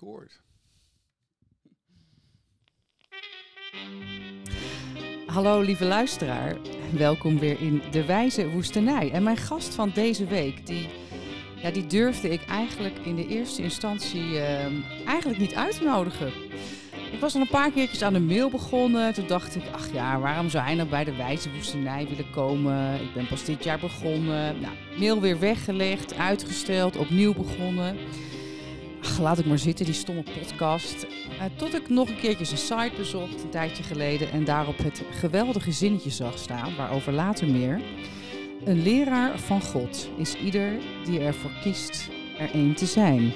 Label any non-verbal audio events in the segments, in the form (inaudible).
Record. Hallo lieve luisteraar, welkom weer in De Wijze Woestenij. En mijn gast van deze week, die, ja, die durfde ik eigenlijk in de eerste instantie ehm, eigenlijk niet uit te nodigen. Ik was al een paar keertjes aan de mail begonnen. Toen dacht ik, ach ja, waarom zou hij nou bij De Wijze Woestenij willen komen? Ik ben pas dit jaar begonnen. Nou, mail weer weggelegd, uitgesteld, opnieuw begonnen. Laat ik maar zitten, die stomme podcast. Uh, tot ik nog een keertje zijn site bezocht, een tijdje geleden, en daarop het geweldige zinnetje zag staan, waarover later meer. Een leraar van God is ieder die ervoor kiest er één te zijn.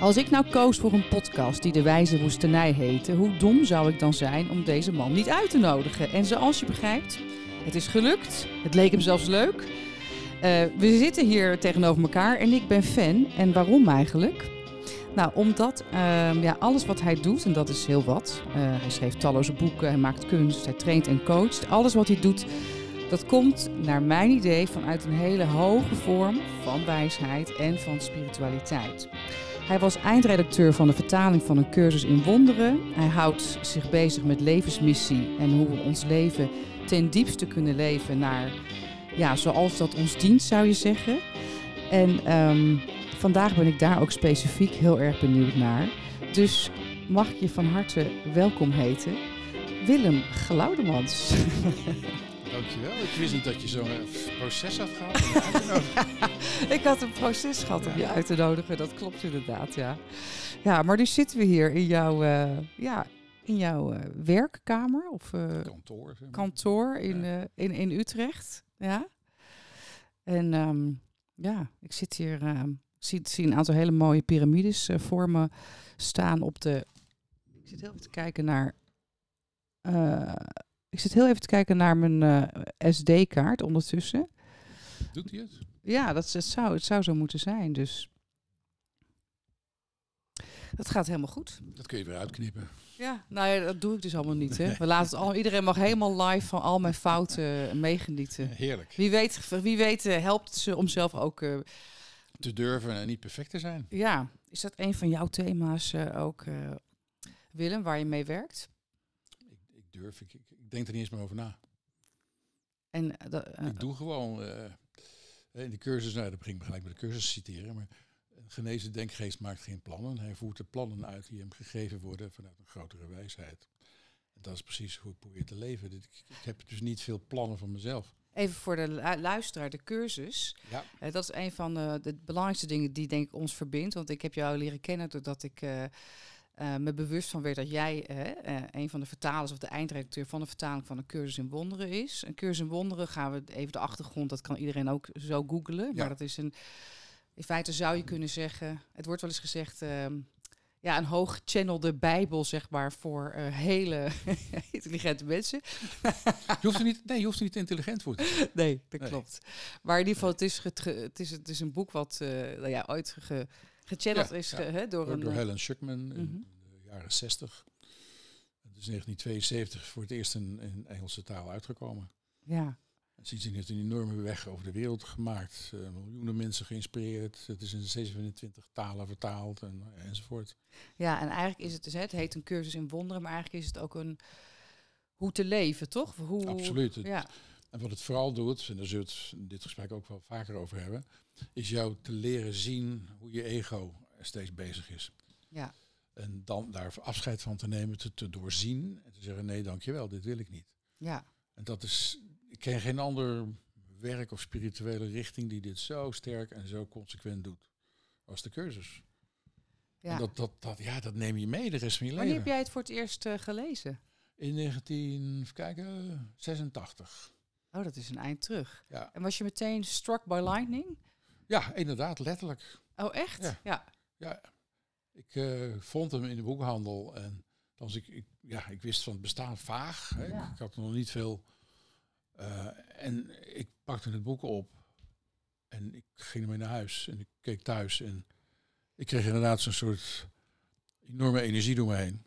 Als ik nou koos voor een podcast die De Wijze Woestenij heette, hoe dom zou ik dan zijn om deze man niet uit te nodigen? En zoals je begrijpt, het is gelukt. Het leek hem zelfs leuk. Uh, we zitten hier tegenover elkaar en ik ben fan. En waarom eigenlijk? Nou, omdat uh, ja, alles wat hij doet, en dat is heel wat. Uh, hij schreef talloze boeken, hij maakt kunst, hij traint en coacht. Alles wat hij doet, dat komt naar mijn idee vanuit een hele hoge vorm van wijsheid en van spiritualiteit. Hij was eindredacteur van de vertaling van een cursus in wonderen. Hij houdt zich bezig met levensmissie en hoe we ons leven ten diepste kunnen leven naar, ja, zoals dat ons dient, zou je zeggen. En um, vandaag ben ik daar ook specifiek heel erg benieuwd naar. Dus mag ik je van harte welkom heten, Willem Glaudemans. (laughs) Dankjewel. Ik wist niet dat je zo'n proces had gehad. (laughs) ik had een proces gehad om je uit te nodigen. Dat klopt inderdaad, ja. Ja, maar nu zitten we hier in jouw, uh, ja, in jouw uh, werkkamer of uh, kantoor, zeg maar. kantoor in, ja. in, in Utrecht. Ja. En um, ja, ik zit hier. Um, zie, zie een aantal hele mooie piramides uh, voor me staan op de. Ik zit heel even te kijken naar. Uh, ik zit heel even te kijken naar mijn uh, SD-kaart ondertussen. Doet hij het? Ja, dat, het, zou, het zou zo moeten zijn. Dus. Dat gaat helemaal goed. Dat kun je weer uitknippen. Ja, nou ja, dat doe ik dus allemaal niet. Hè. We laten het al, iedereen mag helemaal live van al mijn fouten meegenieten. Heerlijk. Wie weet, wie weet helpt ze om zelf ook te durven en niet perfect te zijn. Ja, is dat een van jouw thema's uh, ook, uh, Willem, waar je mee werkt? Ik, ik durf, ik, ik, denk er niet eens meer over na. En, uh, ik doe gewoon in de cursus, nou, dat begin ik gelijk met de cursus citeren, maar een genezen denkgeest maakt geen plannen. Hij voert de plannen uit die hem gegeven worden vanuit een grotere wijsheid. En dat is precies hoe ik probeer te leven. Ik, ik heb dus niet veel plannen van mezelf. Even voor de luisteraar, de cursus. Ja. Uh, dat is een van de, de, belangrijkste dingen die denk ik ons verbindt. Want ik heb jou leren kennen doordat ik uh, uh, me bewust van werd dat jij een van de vertalers of de eindredacteur van de vertaling van een cursus in wonderen is. Een cursus in wonderen gaan we even de achtergrond, dat kan iedereen ook zo googlen. Ja. Maar dat is een, in feite zou je kunnen zeggen, het wordt wel eens gezegd, ehm, ja, een hoog channelde bijbel, zeg maar, voor uh, hele (laughs) intelligente mensen. je hoeft er niet, nee, je hoeft er niet intelligent voor te zijn. (laughs) Nee, dat nee. klopt. Maar in ieder geval, het is, het, is, het is een boek wat uh, nou ja, ooit ge, gechanneld ja, is ja. Ge, hè, door, door, een... door Helen Schuckman in mm -hmm. de jaren 60. Het is 1972 voor het eerst in, in Engelse taal uitgekomen. Ja. Sindsdien heeft een enorme weg over de wereld gemaakt. Uh, miljoenen mensen geïnspireerd. Het is in 27 talen vertaald en, enzovoort. Ja, en eigenlijk is het dus, het heet een cursus in wonderen, maar eigenlijk is het ook een hoe te leven, toch? Hoe, Absoluut. Het, ja. En wat het vooral doet, en daar zullen we het in dit gesprek ook wel vaker over hebben, is jou te leren zien hoe je ego steeds bezig is. Ja. En dan daar afscheid van te nemen, te, te doorzien en te zeggen, nee, dankjewel, dit wil ik niet. Ja. En dat is, ik ken geen ander werk of spirituele richting die dit zo sterk en zo consequent doet als de cursus. Ja. En dat, dat, dat, ja, dat neem je mee de rest van je Wanneer leven. heb jij het voor het eerst uh, gelezen? In 19, even kijken, 86. Oh, dat is een eind terug. Ja, En was je meteen struck by lightning? ja inderdaad, letterlijk. Oh, echt? Ja. ja. Ja, ik eh, vond hem in de boekhandel en was ik, ik, ja, ik wist van het bestaan vaag. Hè. Ja. Ik, ik had nog niet veel. Eh, en ik pakte het boek op en ik ging ermee naar huis en ik keek thuis en ik kreeg inderdaad zo'n soort enorme energie door me heen.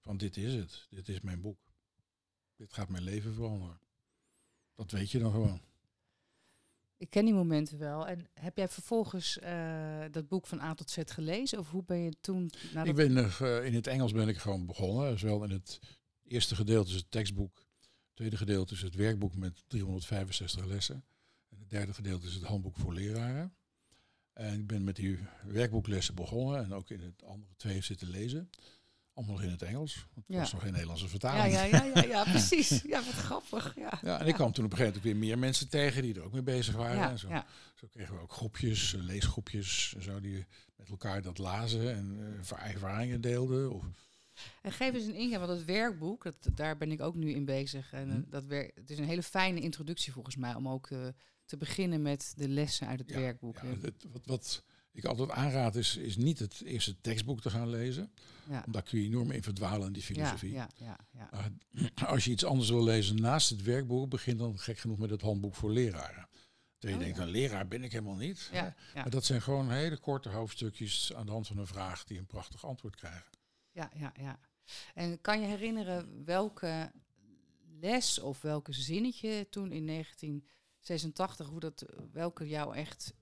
Van dit is het, dit is mijn boek. Dit gaat mijn leven veranderen. Dat weet je dan gewoon. Ik ken die momenten wel. En heb jij vervolgens uh, dat boek van A tot Z gelezen? Of hoe ben je toen... Naar ik ben uh, in het Engels ben ik gewoon begonnen. Zowel in het eerste gedeelte is het tekstboek. Het tweede gedeelte is het werkboek met 365 lessen. En het derde gedeelte is het handboek voor leraren. En ik ben met die werkboeklessen begonnen en ook in het andere twee zitten lezen. Allemaal nog in het Engels. Want er was nog geen Nederlandse vertaling. Ja, ja, ja, ja, ja (laughs) precies. Ja, wat grappig. Ja, ja en ik kwam toen op een gegeven moment weer meer mensen tegen die er ook mee bezig waren. en zo, zo kregen we ook groepjes, eh, leesgroepjes, zo, die met elkaar dat lazen en uh, ervaringen deelden. Of, en geef eens een ingang, want het werkboek, dat, daar ben ik ook nu in bezig. En mm. dat werk, het is een hele fijne introductie volgens mij om ook uh, te beginnen met de lessen uit het werkboek. Ja, wat, wat ik altijd aanraad is, is niet het eerste tekstboek te gaan lezen. Ja. Daar kun je enorm in verdwalen in die filosofie. Ja, ja, ja, (clears throat) als je iets anders wil lezen naast het werkboek, begin dan gek genoeg met het handboek voor leraren. Dat je oh, denkt, een leraar ben ik helemaal niet. Ja, Maar dat zijn gewoon hele korte hoofdstukjes aan de hand van een vraag die een prachtig antwoord krijgen. Ja, ja, ja. En kan je herinneren welke les of welke zinnetje toen in 1986, hoe dat, welke jou echt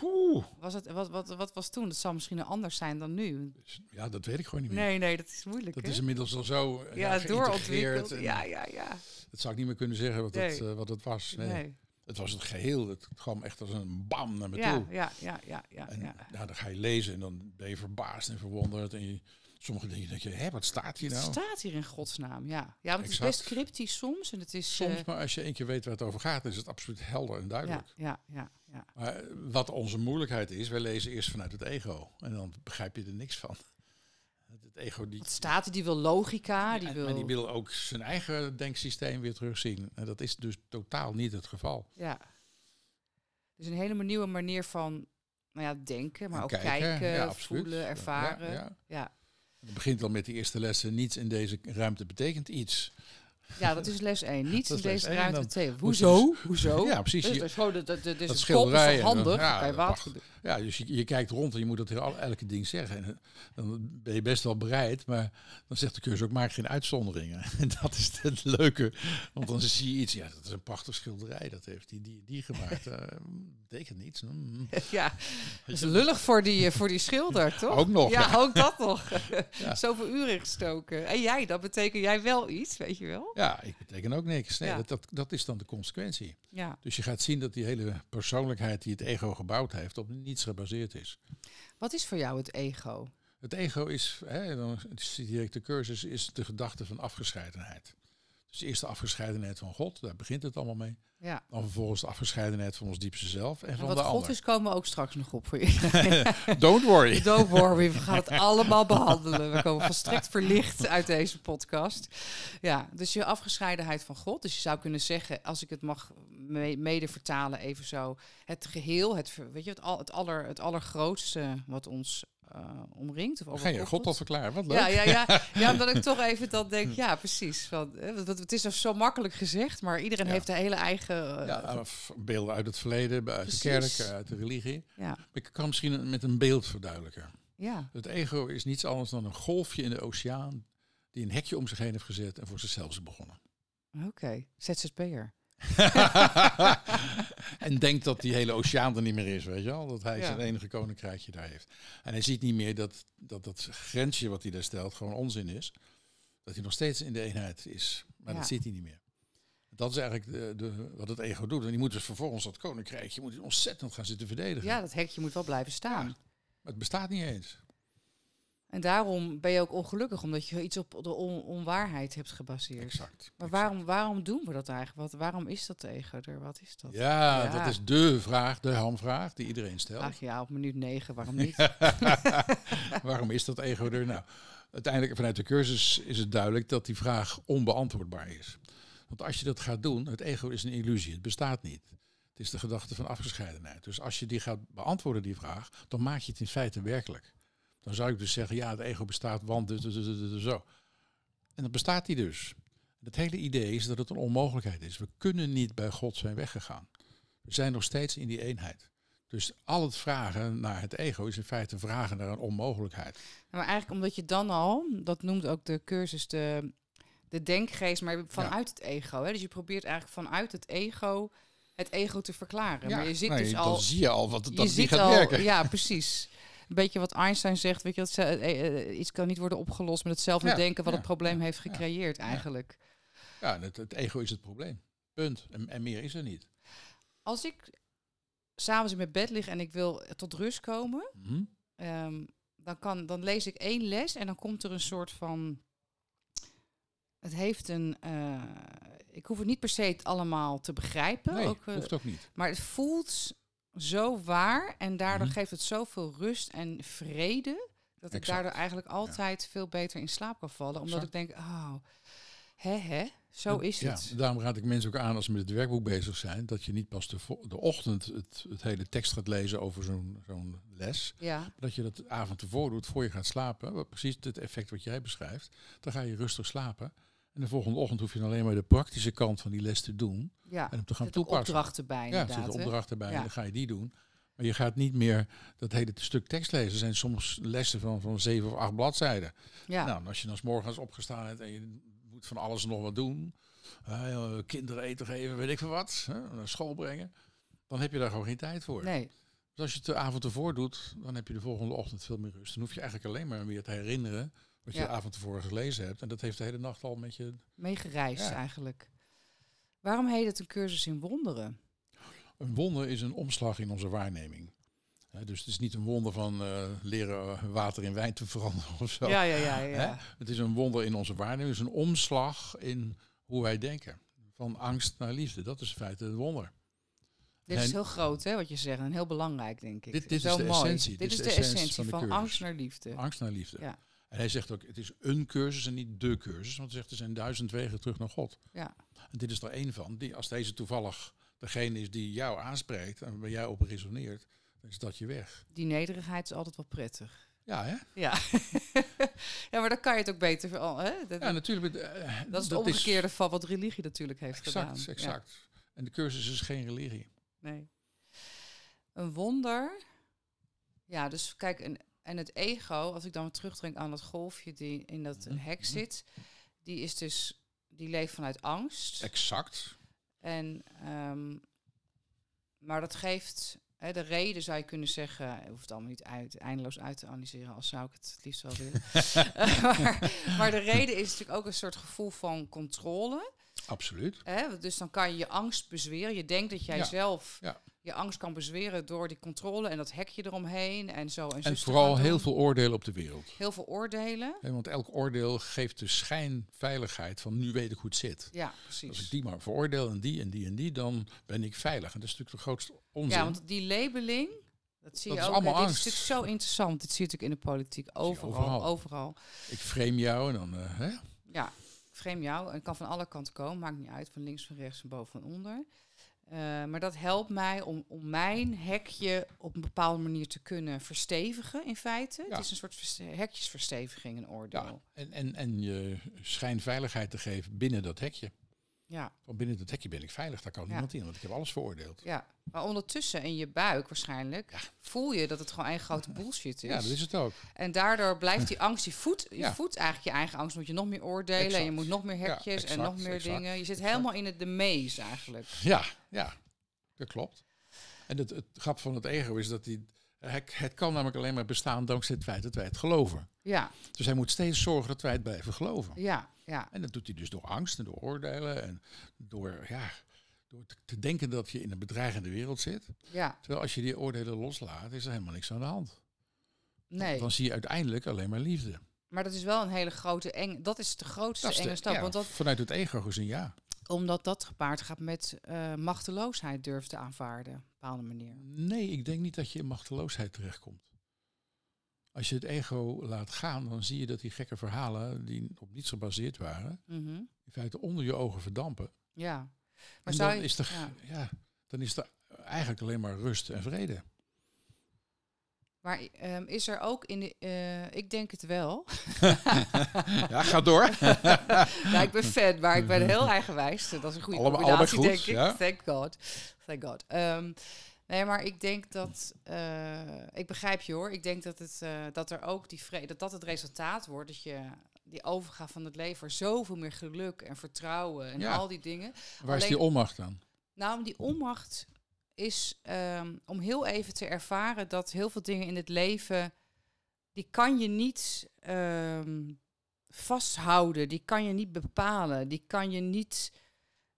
Poeh. Was het, wat, wat, wat was toen? Dat zal misschien anders zijn dan nu. Ja, dat weet ik gewoon niet meer. Nee, nee, dat is moeilijk. Dat is inmiddels al zo uh, ja, doorontwikkeld. Ja, ja, ja. Dat zou ik niet meer kunnen zeggen wat, het, uh, wat het was. Nee. nee. Het was het geheel. Het kwam echt als een bam naar me ja, toe. Ja, ja, ja, ja. En ja. dan ga je lezen en dan ben je verbaasd en verwonderd. En je, sommige dingen denk je, hé, wat staat hier nou? Wat staat hier in godsnaam? Ja, ja want het is best cryptisch soms. En het is, soms, uh, maar als je één keer weet waar het over gaat, is het absoluut helder en duidelijk. Ja, ja, ja. ja. Maar wat onze moeilijkheid is, wij lezen eerst vanuit het ego. En dan begrijp je er niks van. Het ego die... Staat die wil logica. Die en, wil... die wil ook zijn eigen denksysteem weer terugzien. En dat is dus totaal niet het geval. Ja. Dus een hele nieuwe manier van nou ja, denken, maar ook kijken, voelen, ervaren. ja. ja. Het begint al met de eerste lessen. Niets in deze ruimte betekent iets. Ja, dat is les 1. Niets (laughs) in deze ruimte 2. Hoezo? Hoezo? Ja, precies. Dus, gewoon de, de, de, dat schilderij. handig. Ja, water. Ja, dus je, je, kijkt rond en je moet dat elke ding zeggen. En dan ben je best wel bereid, maar dan zegt de cursus ook, maak geen uitzonderingen. (laughs) En dat is het leuke. Want dan zie je iets, ja, dat is een prachtig schilderij. Dat heeft die, die, die gemaakt. Uh, (laughs) betekent niets. Mm. (laughs) Ja, dat is lullig voor die, voor die schilder, toch? Ook nog. Ja, ook dat nog. Zoveel uren gestoken. En jij, dat betekent jij wel iets, weet je wel? Ja, ik beteken ook niks. Nee, dat, dat, dat is dan de consequentie. Ja. Dus je gaat zien dat die hele persoonlijkheid die het ego gebouwd heeft, op gebaseerd is. Wat is voor jou het ego? Het ego is, hè, dan citeer ik de cursus, is de gedachte van afgescheidenheid. Dus eerst de afgescheidenheid van God, daar begint het allemaal mee. Ja. Dan vervolgens de afgescheidenheid van ons diepste zelf en, van wat de God ander. is, komen we ook straks nog op voor je. (laughs) Don't worry. (laughs) Don't worry, we gaan het allemaal behandelen. We komen volstrekt verlicht uit deze podcast. Ja, dus je afgescheidenheid van God. Dus je zou kunnen zeggen, als ik het mag mede vertalen even zo, het geheel, het, weet je, het, al, het, aller, het allergrootste wat ons uh, omringt. Of Ga je God al verklaren? Wat leuk. Ja, ja, ja. (laughs) ja, omdat ik toch even dat denk, ja, precies. Want, het is zo makkelijk gezegd, maar iedereen heeft een hele eigen... Uh, ja, beelden uit het verleden, uit de kerk, uit de religie. Ja. Ik kan misschien met een beeld verduidelijken. Ja. Het ego is niets anders dan een golfje in de oceaan die een hekje om zich heen heeft gezet en voor zichzelf is begonnen. Oké, okay. ZZP'er. (laughs) en denkt dat die hele oceaan er niet meer is, weet je wel? Dat hij zijn enige koninkrijkje daar heeft. En hij ziet niet meer dat dat, dat grensje wat hij daar stelt gewoon onzin is. Dat hij nog steeds in de eenheid is. Maar dat ziet hij niet meer. Dat is eigenlijk de, de, wat het ego doet. En die moet dus vervolgens dat koninkrijkje moet ontzettend gaan zitten verdedigen. Ja, dat hekje moet wel blijven staan. maar het bestaat niet eens. En daarom ben je ook ongelukkig, omdat je iets op de onwaarheid hebt gebaseerd. Exact. Maar Waarom, waarom doen we dat eigenlijk? Wat, waarom is dat tegen er? Wat is dat? Ja, dat is de vraag, de hamvraag die iedereen stelt. Ach ja, op minuut negen, waarom niet? (laughs) waarom is dat ego er? Nou, uiteindelijk vanuit de cursus is het duidelijk dat die vraag onbeantwoordbaar is. Want als je dat gaat doen, het ego is een illusie, het bestaat niet. Het is de gedachte van afgescheidenheid. Dus als je die gaat beantwoorden, die vraag, dan maak je het in feite werkelijk. Dan zou ik dus zeggen, ja, het ego bestaat, want zo. En dan bestaat die dus. Het hele idee is dat het een onmogelijkheid is. We kunnen niet bij God zijn weggegaan. We zijn nog steeds in die eenheid. Dus al het vragen naar het ego is in feite vragen naar een onmogelijkheid. Maar eigenlijk omdat je dan al, dat noemt ook de cursus de, de denkgeest, maar vanuit het ego. Hè? Dus je probeert eigenlijk vanuit het ego het ego te verklaren. Ja, maar je nee, dus dan al... zie je al wat, dat je niet ziet gaat al, werken. Ja, precies. (laughs) Een beetje wat Einstein zegt, weet je, dat ze, eh, eh, iets kan niet worden opgelost met hetzelfde Ja, denken wat ja, het probleem ja, heeft gecreëerd eigenlijk. Ja, het, het ego is het probleem. Punt. En, en meer is er niet. Als ik s'avonds in mijn bed lig en ik wil tot rust komen, Hm? ehm, dan, kan, dan lees ik één les en dan komt er een soort van. Het heeft een. eh, ik hoef het niet per se het allemaal te begrijpen. Nee, ook, eh, hoeft ook niet. maar het voelt zo waar en daardoor Mhm. geeft het zoveel rust en vrede. Dat ik Exact. daardoor eigenlijk altijd veel beter in slaap kan vallen. Omdat Exact. ik denk, oh, hè hè, zo is ja, het. Daarom raad ik mensen ook aan als ze met het werkboek bezig zijn, dat je niet pas de, de ochtend het, het hele tekst gaat lezen over zo'n zo'n les. Ja, Dat je dat de avond ervoor doet, voor je gaat slapen. Precies het effect wat jij beschrijft. Dan ga je rustig slapen. En de volgende ochtend hoef je dan alleen maar de praktische kant van die les te doen. ja. En hem te gaan Er toepassen. opdrachten bij Ja, er inderdaad. zit een hè? opdracht erbij Ja. en dan ga je die doen. Maar je gaat niet meer dat hele stuk tekst lezen. Er zijn soms lessen van, van zeven of acht bladzijden. Ja. Nou, en als je dan 's morgens opgestaan bent en je moet van alles nog wat doen. eh, kinderen eten geven, weet ik veel wat. Hè, naar school brengen. Dan heb je daar gewoon geen tijd voor. Nee, Dus als je het de avond ervoor doet, dan heb je de volgende ochtend veel meer rust. Dan hoef je eigenlijk alleen maar weer te herinneren wat je de avond ervoor gelezen hebt. En dat heeft de hele nacht al met je... meegereisd eigenlijk. Waarom heet het een cursus in wonderen? Een wonder is een omslag in onze waarneming. Dus het is niet een wonder van eh, leren eh, water in wijn te (laughs) veranderen of zo. Ja, ja, ja. ja. Het is een wonder in onze waarneming. Het is een omslag in hoe wij denken. Van angst naar liefde. Dat is in feite het wonder. Dit is heel groot, hè, wat je zegt. En heel belangrijk, denk ik. Dit- dit is de mooi. essentie. Dit is de essentie essentie van de van, angst naar liefde. Angst naar liefde. Ja. En hij zegt ook, het is een cursus en niet de cursus. Want hij zegt, er zijn duizend wegen terug naar God. Ja. En dit is er één van. Die, als deze toevallig degene is die jou aanspreekt en waar jij op resoneert, dan is dat je weg. Die nederigheid is altijd wel prettig. Ja, hè? Ja. (laughs) ja, maar dan kan je het ook beter... Hè? Dat, Ja, natuurlijk. eh, dat is het omgekeerde van wat religie natuurlijk heeft Exact, gedaan. Ja. exact. En de cursus is geen religie. Nee. Een wonder. Ja, dus kijk, en, en het ego, als ik dan weer terugdenk aan dat golfje die in dat Mhm, hek mhm. zit, die is dus, die leeft vanuit angst. Exact. En, ehm, maar dat geeft, hè, de reden zou je kunnen zeggen, hoeft het allemaal niet uit, eindeloos uit te analyseren, als zou ik het het liefst wel willen. (laughs) maar, maar de reden is natuurlijk ook een soort gevoel van controle. Absoluut. Hè? Dus dan kan je je angst bezweren. Je denkt dat jij Ja, zelf ja. Je angst kan bezweren door die controle en dat hekje eromheen en zo. En, En vooral heel veel oordelen op de wereld. Heel veel oordelen. Want elk oordeel geeft de schijnveiligheid van nu weet ik hoe het zit. Ja, Als ik precies. die maar veroordeel en die en die en die, dan ben ik veilig. En dat is natuurlijk de grootste onzin. Ja, want die labeling, dat zie Dat je is ook. allemaal hè, dit angst. is natuurlijk zo interessant. Dit zie je natuurlijk in de politiek. Overal, overal. overal. Ik frame jou en dan... eh, hè? Ja, frame jou. En kan van alle kanten komen. Maakt niet uit. Van links, van rechts, van boven, van onder. Eh, maar dat helpt mij om, om mijn hekje op een bepaalde manier te kunnen verstevigen, in feite. Ja. Het is een soort verste- hekjesversteviging, een oordeel. Ja, en, en, en je schijnveiligheid te geven binnen dat hekje. Ja, Want binnen dat hekje ben ik veilig, daar kan Ja. niemand in, want ik heb alles veroordeeld. ja. Maar ondertussen in je buik waarschijnlijk voel je dat het gewoon één grote bullshit is. Ja, dat is het ook. En daardoor blijft die angst, je voedt, je voedt eigenlijk je eigen angst. Moet je nog meer oordelen en je moet nog meer hekjes en nog meer exact, dingen. Je zit helemaal in het de mees eigenlijk. Ja, ja, dat klopt. En het, het grap van het ego is dat die, het kan namelijk alleen maar bestaan dankzij het feit dat wij het geloven. Ja, Dus hij moet steeds zorgen dat wij het blijven geloven. ja, ja. En dat doet hij dus door angst en door oordelen en door, ja, door te, denken dat je in een bedreigende wereld zit. Ja, Terwijl als je die oordelen loslaat, is er helemaal niks aan de hand. nee. Dan zie je uiteindelijk alleen maar liefde. Maar dat is wel een hele grote eng. Dat is de grootste Dat is de- enge stap. ja, Want dat, Vanuit het ego gezien, ja. omdat dat gepaard gaat met eh, machteloosheid durven te aanvaarden. Op een bepaalde manier. Nee, ik denk niet dat je in machteloosheid terechtkomt. Als je het ego laat gaan, dan zie je dat die gekke verhalen, die op niets gebaseerd waren, Mhm. in feite onder je ogen verdampen. Ja. Maar en zou dan je, is, er, ja. ja. dan is er eigenlijk alleen maar rust en vrede. Maar ehm, is er ook in de. eh, ik denk het wel. (laughs) ja, ga door. (laughs) ja, ik ben fan, maar ik ben heel eigenwijs. Dat is een goede Allebei- combinatie, denk goed, ik. ja. Thank God. Thank God. Ehm, nee, maar ik denk dat... eh, ik begrijp je hoor. Ik denk dat, het, eh, dat er ook die vrede... Dat dat het resultaat wordt. Dat je die overgaat van het leven... zoveel meer geluk en vertrouwen en Ja. al die dingen. Waar is die onmacht dan? Nou, die onmacht is ehm, om heel even te ervaren dat heel veel dingen in het leven, die kan je niet ehm, vasthouden, die kan je niet bepalen, die kan je niet.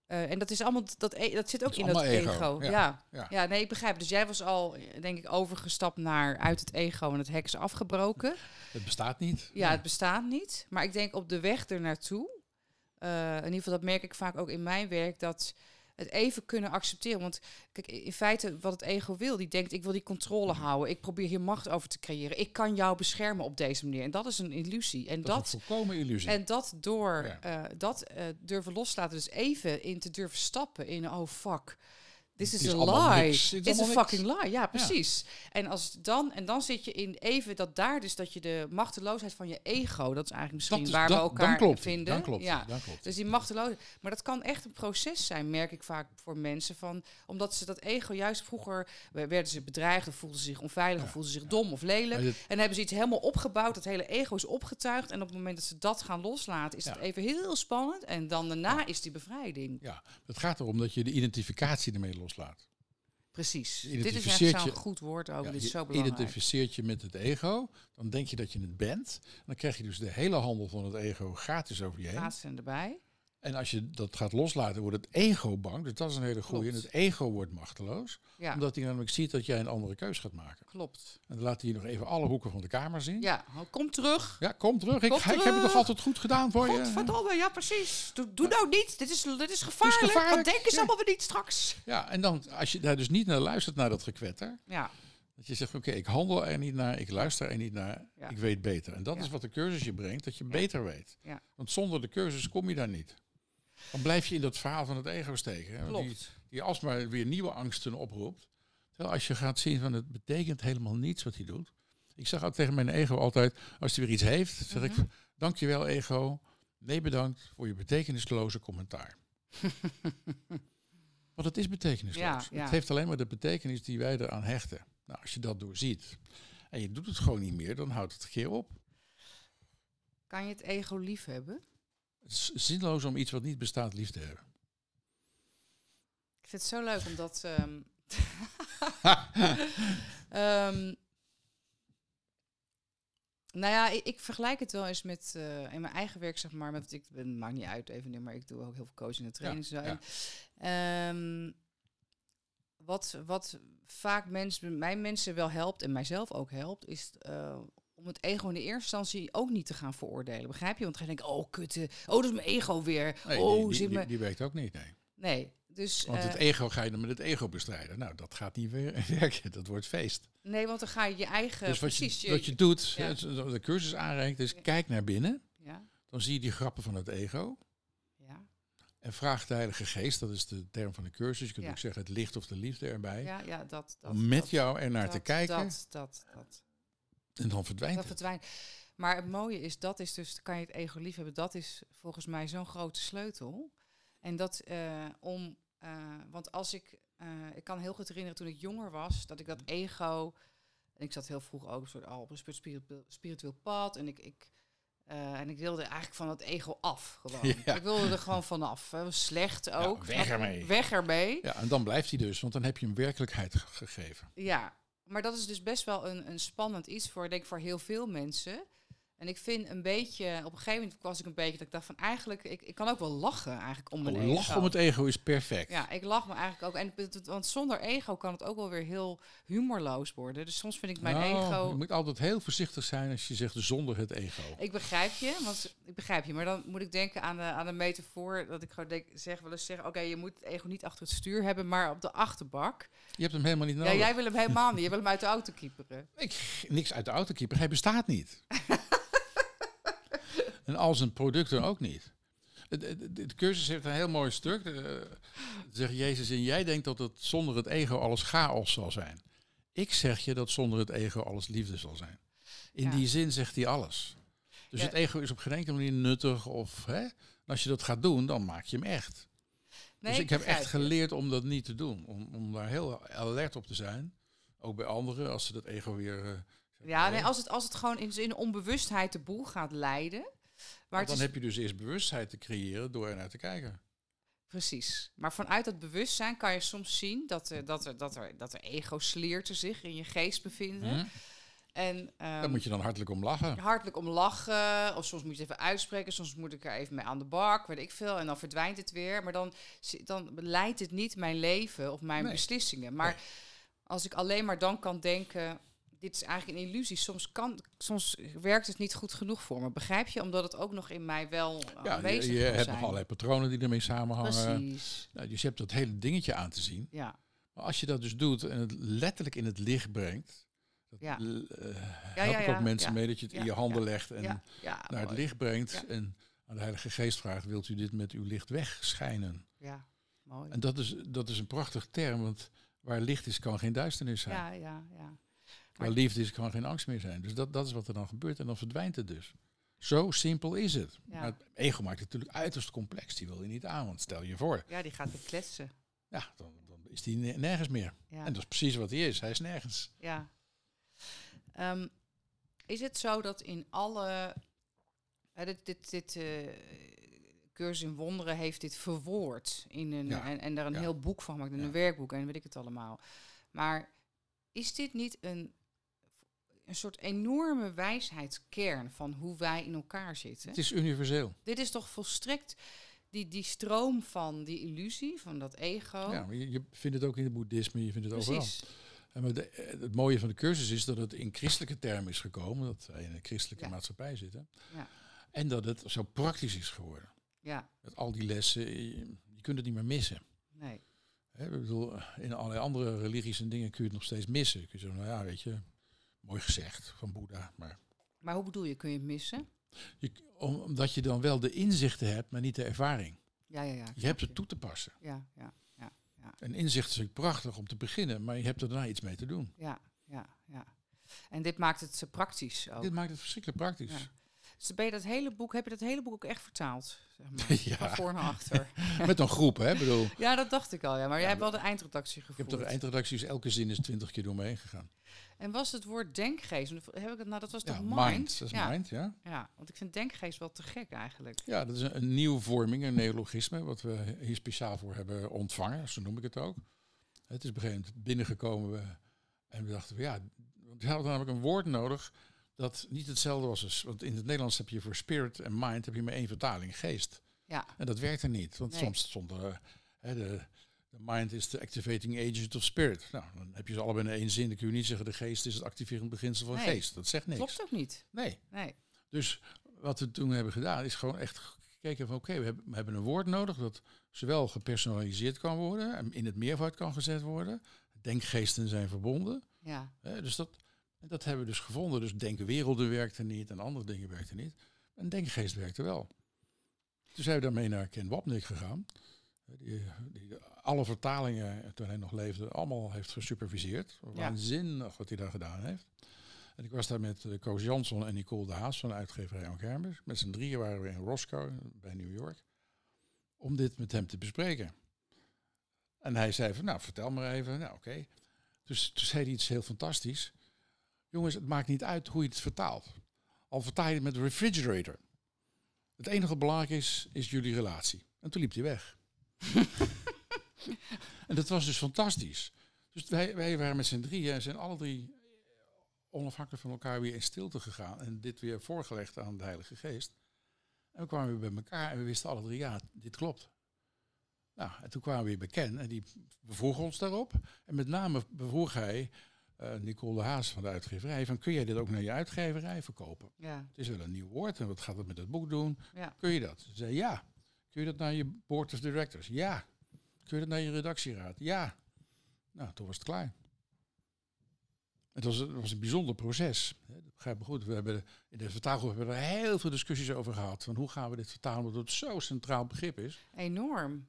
Eh, en dat is allemaal, dat, e- dat zit ook in dat ego. ego, Ja. ja, Ja. ja. nee, ik begrijp. Dus jij was al, denk ik, overgestapt naar uit het ego en het hek is afgebroken. Het bestaat niet. Ja, het bestaat niet. Maar ik denk op de weg er naartoe, eh, in ieder geval dat merk ik vaak ook in mijn werk, dat het even kunnen accepteren. Want kijk, in feite wat het ego wil, die denkt ik wil die controle houden. Ik probeer hier macht over te creëren. Ik kan jou beschermen op deze manier. En dat is een illusie. En Dat, dat, is een volkomen illusie. en dat door Ja. eh, dat eh, durven loslaten, dus even in te durven stappen in oh fuck. This Het is is a lie. niks. Het is It's a allemaal fucking lie. Ja, precies. En als dan en dan zit je in even dat daar dus dat je de machteloosheid van je ego, dat is eigenlijk misschien Dat is- waar dat- we elkaar dan klopt, vinden. Dan klopt. Ja. Dan klopt. Dus die machteloosheid. Maar dat kan echt een proces zijn, merk ik vaak voor mensen. Van, omdat ze dat ego juist vroeger we- werden ze bedreigd, of voelden ze zich onveilig, of voelden ze zich ja. dom of lelijk. Dit- En hebben ze iets helemaal opgebouwd, dat hele ego is opgetuigd. En op het moment dat ze dat gaan loslaten, is Ja. het even heel spannend. En dan daarna is die bevrijding. ja, het gaat erom dat je de identificatie ermee loslaat. Precies. Je Dit is echt zo'n goed woord ook. Ja, Dit is zo belangrijk. identificeert je met het ego, dan denk je dat je het bent. Dan krijg je dus de hele handel van het ego gratis over je heen. Gaat ze erbij? En als je dat gaat loslaten, wordt het ego bang. Dus dat is een hele goede. En het ego wordt machteloos. Ja, Omdat hij namelijk ziet dat jij een andere keus gaat maken. klopt. En dan laat hij je nog even alle hoeken van de kamer zien. Ja, kom terug. Ja, kom terug. Ik, ik heb het toch altijd goed gedaan voor je. Godverdomme, ja precies. Doe, doe nou niet. Dit is, dit is gevaarlijk. gevaarlijk, Wat denken ze ja. allemaal weer niet straks? Ja, en dan als je daar dus niet naar luistert, naar dat gekwetter. Ja, Dat je zegt, oké, ik handel er niet naar, ik luister er niet naar, Ja. ik weet beter. En dat is wat de cursus je brengt, dat je beter weet. Ja. Want zonder de cursus kom je daar niet. Dan blijf je in dat verhaal van het ego steken. hè, Die, klopt. die alsmaar weer nieuwe angsten oproept. Terwijl als je gaat zien van het betekent helemaal niets wat hij doet. Ik zeg altijd tegen mijn ego altijd, als hij weer iets heeft, zeg Mhm. ik, dankjewel ego. Nee bedankt voor je betekenisloze commentaar. (laughs) Want het is betekenisloos. Ja, ja. Het heeft alleen maar de betekenis die wij eraan hechten. Nou, als je dat doorziet en je doet het gewoon niet meer, dan houdt het een keer op. Kan je het ego lief hebben? Het is zinloos om iets wat niet bestaat lief te hebben. Ik vind het zo leuk omdat. ehm, (laughs) ehm, nou ja, ik, ik vergelijk het wel eens met eh, in mijn eigen werk, zeg maar. Met, ik het maakt niet uit even nu, maar ik doe ook heel veel coaching en training. ja. Ehm, wat, wat vaak mensen, mijn mensen wel helpt en mijzelf ook helpt, is eh, om het ego in de eerste instantie ook niet te gaan veroordelen. Begrijp je? Want dan ga je denken, oh kutte, oh dat is mijn ego weer. Nee, oh, die, die, zit die, me... die werkt ook niet. Nee. Nee, dus... Want het eh, ego ga je dan met het ego bestrijden. Nou, dat gaat niet weer (laughs) werken. Dat wordt feest. Nee, want dan ga je je eigen. dus wat je, precies, wat je doet, ja. de cursus aanreikt, is kijk naar binnen. Ja, Dan zie je die grappen van het ego. ja, En vraag de Heilige Geest, dat is de term van de cursus. Je kunt Ja. ook zeggen het licht of de liefde erbij. ja, ja, dat. dat om met dat, jou er naar dat, te kijken. Dat, dat, dat, en dan verdwijnt dat het. verdwijnt. Maar het mooie is, dat is dus, kan je het ego lief hebben, dat is volgens mij zo'n grote sleutel. En dat eh, om, eh, want als ik, eh, ik kan heel goed herinneren toen ik jonger was, dat ik dat ego, en ik zat heel vroeg ook soort al op een spiritueel, spiritueel pad, en ik, ik en ik wilde eigenlijk van het ego af gewoon. (laughs) Ja. Ik wilde er gewoon vanaf. Hè. Slecht ook. weg ermee. Weg ermee. Ja, en dan blijft hij dus, want dan heb je hem werkelijkheid ge- gegeven. Ja, maar dat is dus best wel een, een spannend iets voor, ik denk voor heel veel mensen. En ik vind een beetje, op een gegeven moment was ik een beetje dat ik dacht van eigenlijk, ik, ik kan ook wel lachen eigenlijk om mijn Oh, ego. Lachen om het ego is perfect. Ja, ik lach me eigenlijk ook. En, want zonder ego kan het ook wel weer heel humorloos worden. Dus soms vind ik mijn Nou, ego... Je moet altijd heel voorzichtig zijn als je zegt zonder het ego. Ik begrijp je, want ik begrijp je. Maar dan moet ik denken aan de, aan de metafoor dat ik gewoon denk, zeg wel eens zeggen, oké, je moet het ego niet achter het stuur hebben, maar op de achterbak. Je hebt hem helemaal niet nodig. Ja, jij wil hem helemaal niet. Je wil hem uit de auto kieperen. Ik, niks uit de auto. Hij bestaat niet. (laughs) en al zijn producten ook niet. Het- het- het- De cursus heeft een heel mooi stuk. eh, zegt Jezus, en jij denkt dat het zonder het ego alles chaos zal zijn. Ik zeg je dat zonder het ego alles liefde zal zijn. In Ja. die zin zegt hij alles. Dus Ja. het ego is op geen enkele manier nuttig. Of, hè? En als je dat gaat doen, dan maak je hem echt. Nee, dus ik heb echt geleerd om dat niet te doen. Om, om daar heel alert op te zijn. Ook bij anderen, als ze dat ego weer... Ja, nee, als het, als het gewoon in zijn onbewustheid de boel gaat leiden. Maar dan is, heb je dus eerst bewustheid te creëren door er naar te kijken. Precies. Maar vanuit dat bewustzijn kan je soms zien dat er, dat er, dat er, dat er ego-sleerten zich in je geest bevinden. Hm? En, Daar ehm, moet je dan hartelijk om lachen. hartelijk om lachen. Of soms moet je het even uitspreken. Soms moet ik er even mee aan de bak, weet ik veel. En dan verdwijnt het weer. Maar dan, dan leidt het niet mijn leven of mijn Nee. beslissingen. Maar Nee. als ik alleen maar dan kan denken... Dit is eigenlijk een illusie. Soms, kan, soms werkt het niet goed genoeg voor me. Begrijp je? Omdat het ook nog in mij wel Ja, je, aanwezig je kan hebt nog allerlei patronen die ermee samenhangen. Precies. Nou, dus je hebt dat hele dingetje aan te zien. Ja. Maar als je dat dus doet en het letterlijk in het licht brengt, dat Ja. eh, help ja, ik ja, ook mensen mee dat je het in je handen legt en naar het licht brengt en aan de Heilige Geest vraagt, wilt u dit met uw licht wegschijnen? Ja, mooi. En dat is, dat is een prachtig term, want waar licht is kan geen duisternis zijn. Ja, ja, ja. Waar liefde is kan geen angst meer zijn. Dus dat, dat is wat er dan gebeurt en dan verdwijnt het dus. Zo simpel is het. Ja. Maar het ego maakt het natuurlijk uiterst complex. Die wil je niet aan, want stel je voor, Ja, die gaat weer kletsen. ja, dan, dan is die ne- nergens meer. Ja. En dat is precies wat hij is. Hij is nergens. Ja. Ehm, is het zo dat in alle. dit dit, dit eh, cursus in wonderen heeft dit verwoord. In een, Ja. en, en daar een heel boek van gemaakt. En Ja. een werkboek en weet ik het allemaal. Maar is dit niet een, een soort enorme wijsheidskern van hoe wij in elkaar zitten? Het is universeel. Dit is toch volstrekt die, die stroom van die illusie, van dat ego. Ja, maar je, je vindt het ook in het boeddhisme, je vindt het overal. Precies. En maar de- eh, het mooie van de cursus is dat het in christelijke termen is gekomen. Dat wij in een christelijke Ja. maatschappij zitten. Ja. En dat het zo praktisch is geworden. Ja, Met al die lessen, je, je kunt het niet meer missen. nee. Hè, ik bedoel, in allerlei andere religies en dingen kun je het nog steeds missen. Kun je zeggen, nou ja, weet je, mooi gezegd van Boeddha. Maar Maar hoe bedoel je, kun je het missen? je, om- omdat je dan wel de inzichten hebt, maar niet de ervaring. Ja, ja, ja. Je hebt het toe te passen. Ja, ja, En inzicht is natuurlijk prachtig om te beginnen, maar je hebt er daarna iets mee te doen. ja, ja, ja. En dit maakt het praktisch ook. Dit maakt het verschrikkelijk praktisch. Ja. Dus ben je dat hele boek, heb je dat hele boek ook echt vertaald? Zeg maar, (laughs) Ja. Van voor naar achter. (laughs) Met een groep, hè? Bedoel, (laughs) ja, dat dacht ik al, ja. Maar jij hebt wel de eindredactie ik heb gevoerd. toch eindredacties, elke zin is twintig keer door me heen gegaan. En was het woord denkgeest? Heb ik het, nou, dat was toch Ja, mind? mind, dat is ja. mind, ja. ja, want ik vind denkgeest wel te gek eigenlijk. Ja, dat is een, een nieuwe vorming, een neologisme, wat we hier speciaal voor hebben ontvangen, zo noem ik het ook. Het is op een gegeven moment binnengekomen we, en we dachten, ja, want we hadden namelijk een woord nodig dat niet hetzelfde was. Als, want in het Nederlands heb je voor spirit en mind heb je maar één vertaling, geest. Ja, En dat werkte niet, want Nee. soms stond er, hè, de, de mind is de activating agent of spirit. Nou, dan heb je ze allebei in één zin, dan kun je niet zeggen de geest is het activerend beginsel van Nee. geest. Dat zegt niks. klopt ook niet. Nee. Nee. Dus wat we toen hebben gedaan, is gewoon echt gekeken van oké, we, hebben, we hebben een woord nodig dat zowel gepersonaliseerd kan worden en in het meervoud kan gezet worden. Denkgeesten zijn verbonden. Ja, Hè, dus dat, en dat hebben we dus gevonden. Dus denkwerelden werkten niet en andere dingen werkten niet. En denkgeest werkte wel. Toen zijn we daarmee naar Ken Wapnick gegaan. Die, die alle vertalingen, eh, toen hij nog leefde, allemaal heeft gesuperviseerd. Waanzinnig wat hij daar gedaan heeft. En ik was daar met uh, Koos Jansson en Nicole de Haas van de uitgeverij Kermis. Met z'n drieën waren we in Roscoe, bij New York. Om dit met hem te bespreken. En hij zei van, nou, vertel maar even. Nou, oké. Dus toen zei hij iets heel fantastisch. Jongens, het maakt niet uit hoe je het vertaalt. Al vertaal je het met refrigerator. Het enige belangrijk is, is jullie relatie. En toen liep hij weg. (laughs) en dat was dus fantastisch. Dus wij, wij waren met z'n drieën en zijn alle drie onafhankelijk van elkaar weer in stilte gegaan. En dit weer voorgelegd aan de Heilige Geest. En we kwamen weer bij elkaar en we wisten alle drie, ja, dit klopt. Nou, en toen kwamen we weer bij Ken en die bevroeg ons daarop. En met name bevroeg hij uh, Nicole de Haas van de uitgeverij van kun jij dit ook naar je uitgeverij verkopen? ja, Het is wel een nieuw woord en wat gaat het met het boek doen? ja. Kun je dat? Ze zei ja. Kun je dat naar je board of directors? Ja. Kun je dat naar je redactieraad? Ja. Nou, toen was het klaar. Het was, het was een bijzonder proces. Hè, Dat begrijp me goed. We hebben in de vertaalgroep hebben we er heel veel discussies over gehad. Van hoe gaan we dit vertalen, omdat het zo'n centraal begrip is. Enorm.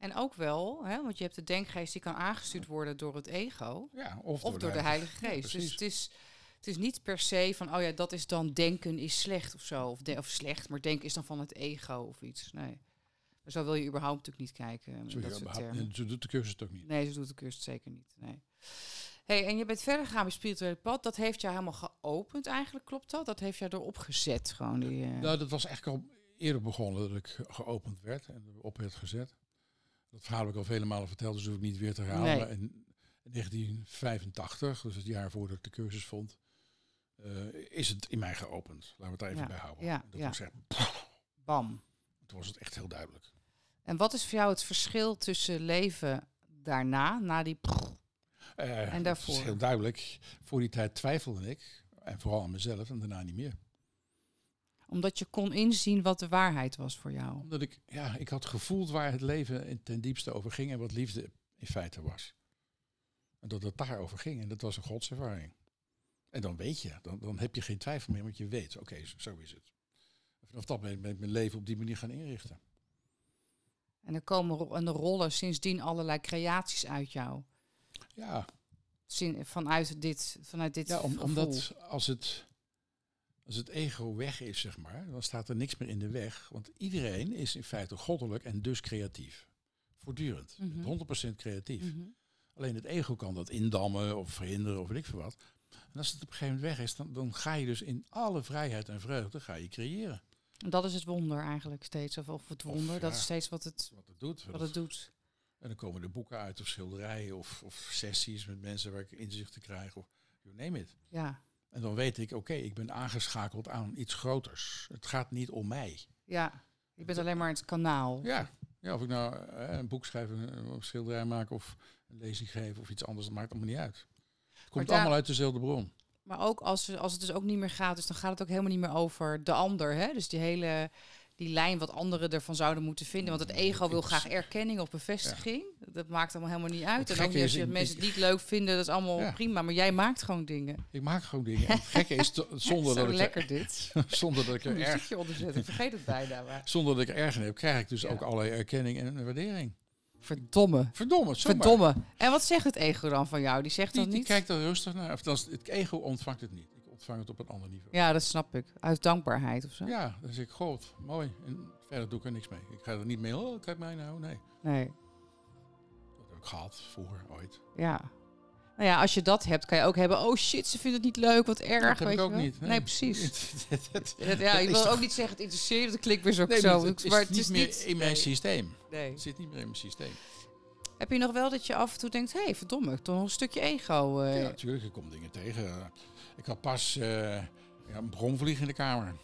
En ook wel, hè, want je hebt de denkgeest die kan aangestuurd worden door het ego. Ja, of, Of door de Heilige Geest. dus het is, het is niet per se van, oh ja, dat is dan denken is slecht of zo. Of, de, of slecht, maar denken is dan van het ego of iets. Nee. Zo wil je überhaupt natuurlijk niet kijken. Zo, dat soort termen. zo doet de cursus het ook niet. Nee, ze doet de cursus zeker niet. Nee. Hey, en je bent verder gegaan met spirituele pad. Dat heeft jou helemaal geopend eigenlijk, klopt dat? Dat heeft jou erop gezet, gewoon. Die, eh, Nou, dat was eigenlijk al eerder begonnen dat ik ge- geopend werd en op werd gezet. Dat verhaal heb ik al vele malen verteld, dus hoef ik niet weer te herhalen. Nee. Maar in 1985, dus het jaar voordat ik de cursus vond, eh, is het in mij geopend. Laten we het daar even Ja, bij houden. ja, dat ja. ik zeg, Bam. toen was het echt heel duidelijk. En wat is voor jou het verschil tussen leven daarna, na die... Eh, En daarvoor? Het is heel duidelijk. Voor die tijd twijfelde ik, en vooral aan mezelf, en daarna niet meer. Omdat je kon inzien wat de waarheid was voor jou. Omdat ik, ja, ik had gevoeld waar het leven in ten diepste over ging en wat liefde in feite was. En dat het daarover ging en dat was een godservaring. En dan weet je, dan, dan heb je geen twijfel meer, want je weet, oké, zo- zo is het. En vanaf dat moment ben ik mijn leven op die manier gaan inrichten. En er komen en er rollen sindsdien allerlei creaties uit jou. Ja, Zin, vanuit dit, vanuit dit ja om, omdat als het, als het ego weg is, zeg maar, dan staat er niks meer in de weg. Want iedereen is in feite goddelijk en dus creatief. Voortdurend. Mhm. 100% creatief. Mhm. Alleen het ego kan dat indammen of verhinderen of weet ik veel wat. En als het op een gegeven moment weg is, dan, dan ga je dus in alle vrijheid en vreugde ga je creëren. En Dat is het wonder eigenlijk steeds. Of, of het Of, wonder, dat is steeds wat het, Wat het doet. wat het doet. En dan komen er boeken uit of schilderijen of, of sessies met mensen waar ik inzichten krijg. Of you name it. Ja, En dan weet ik, oké, ik ben aangeschakeld aan iets groters. Het gaat niet om mij. ja. Je bent alleen maar het kanaal. Ja, ja of ik nou eh, een boek schrijf, een, een schilderij maak of een lezing geef of iets anders, dat maakt allemaal niet uit. Het komt daar- allemaal uit dezelfde bron. Maar ook als, als het dus ook niet meer gaat, dus dan gaat het ook helemaal niet meer over de ander. Hè? Dus die hele die lijn wat anderen ervan zouden moeten vinden. Want het ego wil graag erkenning of bevestiging. Dat maakt allemaal helemaal niet uit. En ook als je mensen het niet leuk vinden, dat is allemaal Ja. prima. Maar jij maakt gewoon dingen. Ik maak gewoon dingen. En het gekke is, (laughs) zonder, Zo dat ik lekker dit. er, (laughs) zonder dat ik er erg. Ik vergeet het bijna. Maar. (laughs) Zonder dat ik er erg in heb, krijg ik dus Ja. ook allerlei erkenning en waardering. Verdomme. Verdomme, zomaar. Verdomme. En wat zegt het ego dan van jou? Die zegt Die, dat die niet? kijkt er rustig naar. Of het ego ontvangt het niet. Ontvang het op een ander niveau. Ja, dat snap ik. Uit dankbaarheid of zo? Ja, dan zeg ik, god, mooi. En verder doe ik er niks mee. Ik ga er niet mee, oh, kijk mij nou. Nee, Nee. dat heb ik gehad, vroeger, ooit. Ja. Nou ja, als je dat hebt, kan je ook hebben. Oh shit, ze vindt het niet leuk, wat erg. dat heb weet ik je ook wel. niet. Nee, precies. (laughs) Het- het- Ja, is wil ook niet zeggen, het interesseert je, dat klinkt weer zo. Nee, maar het, is maar niet meer in mijn nee. systeem. Nee. Het zit niet meer in mijn systeem. Heb je nog wel dat je af en toe denkt, hé, hey, verdomme, toch nog een stukje ego. eh. Ja, natuurlijk, ik kom dingen tegen. Ik had pas eh, ja, een bronvlieg in de kamer.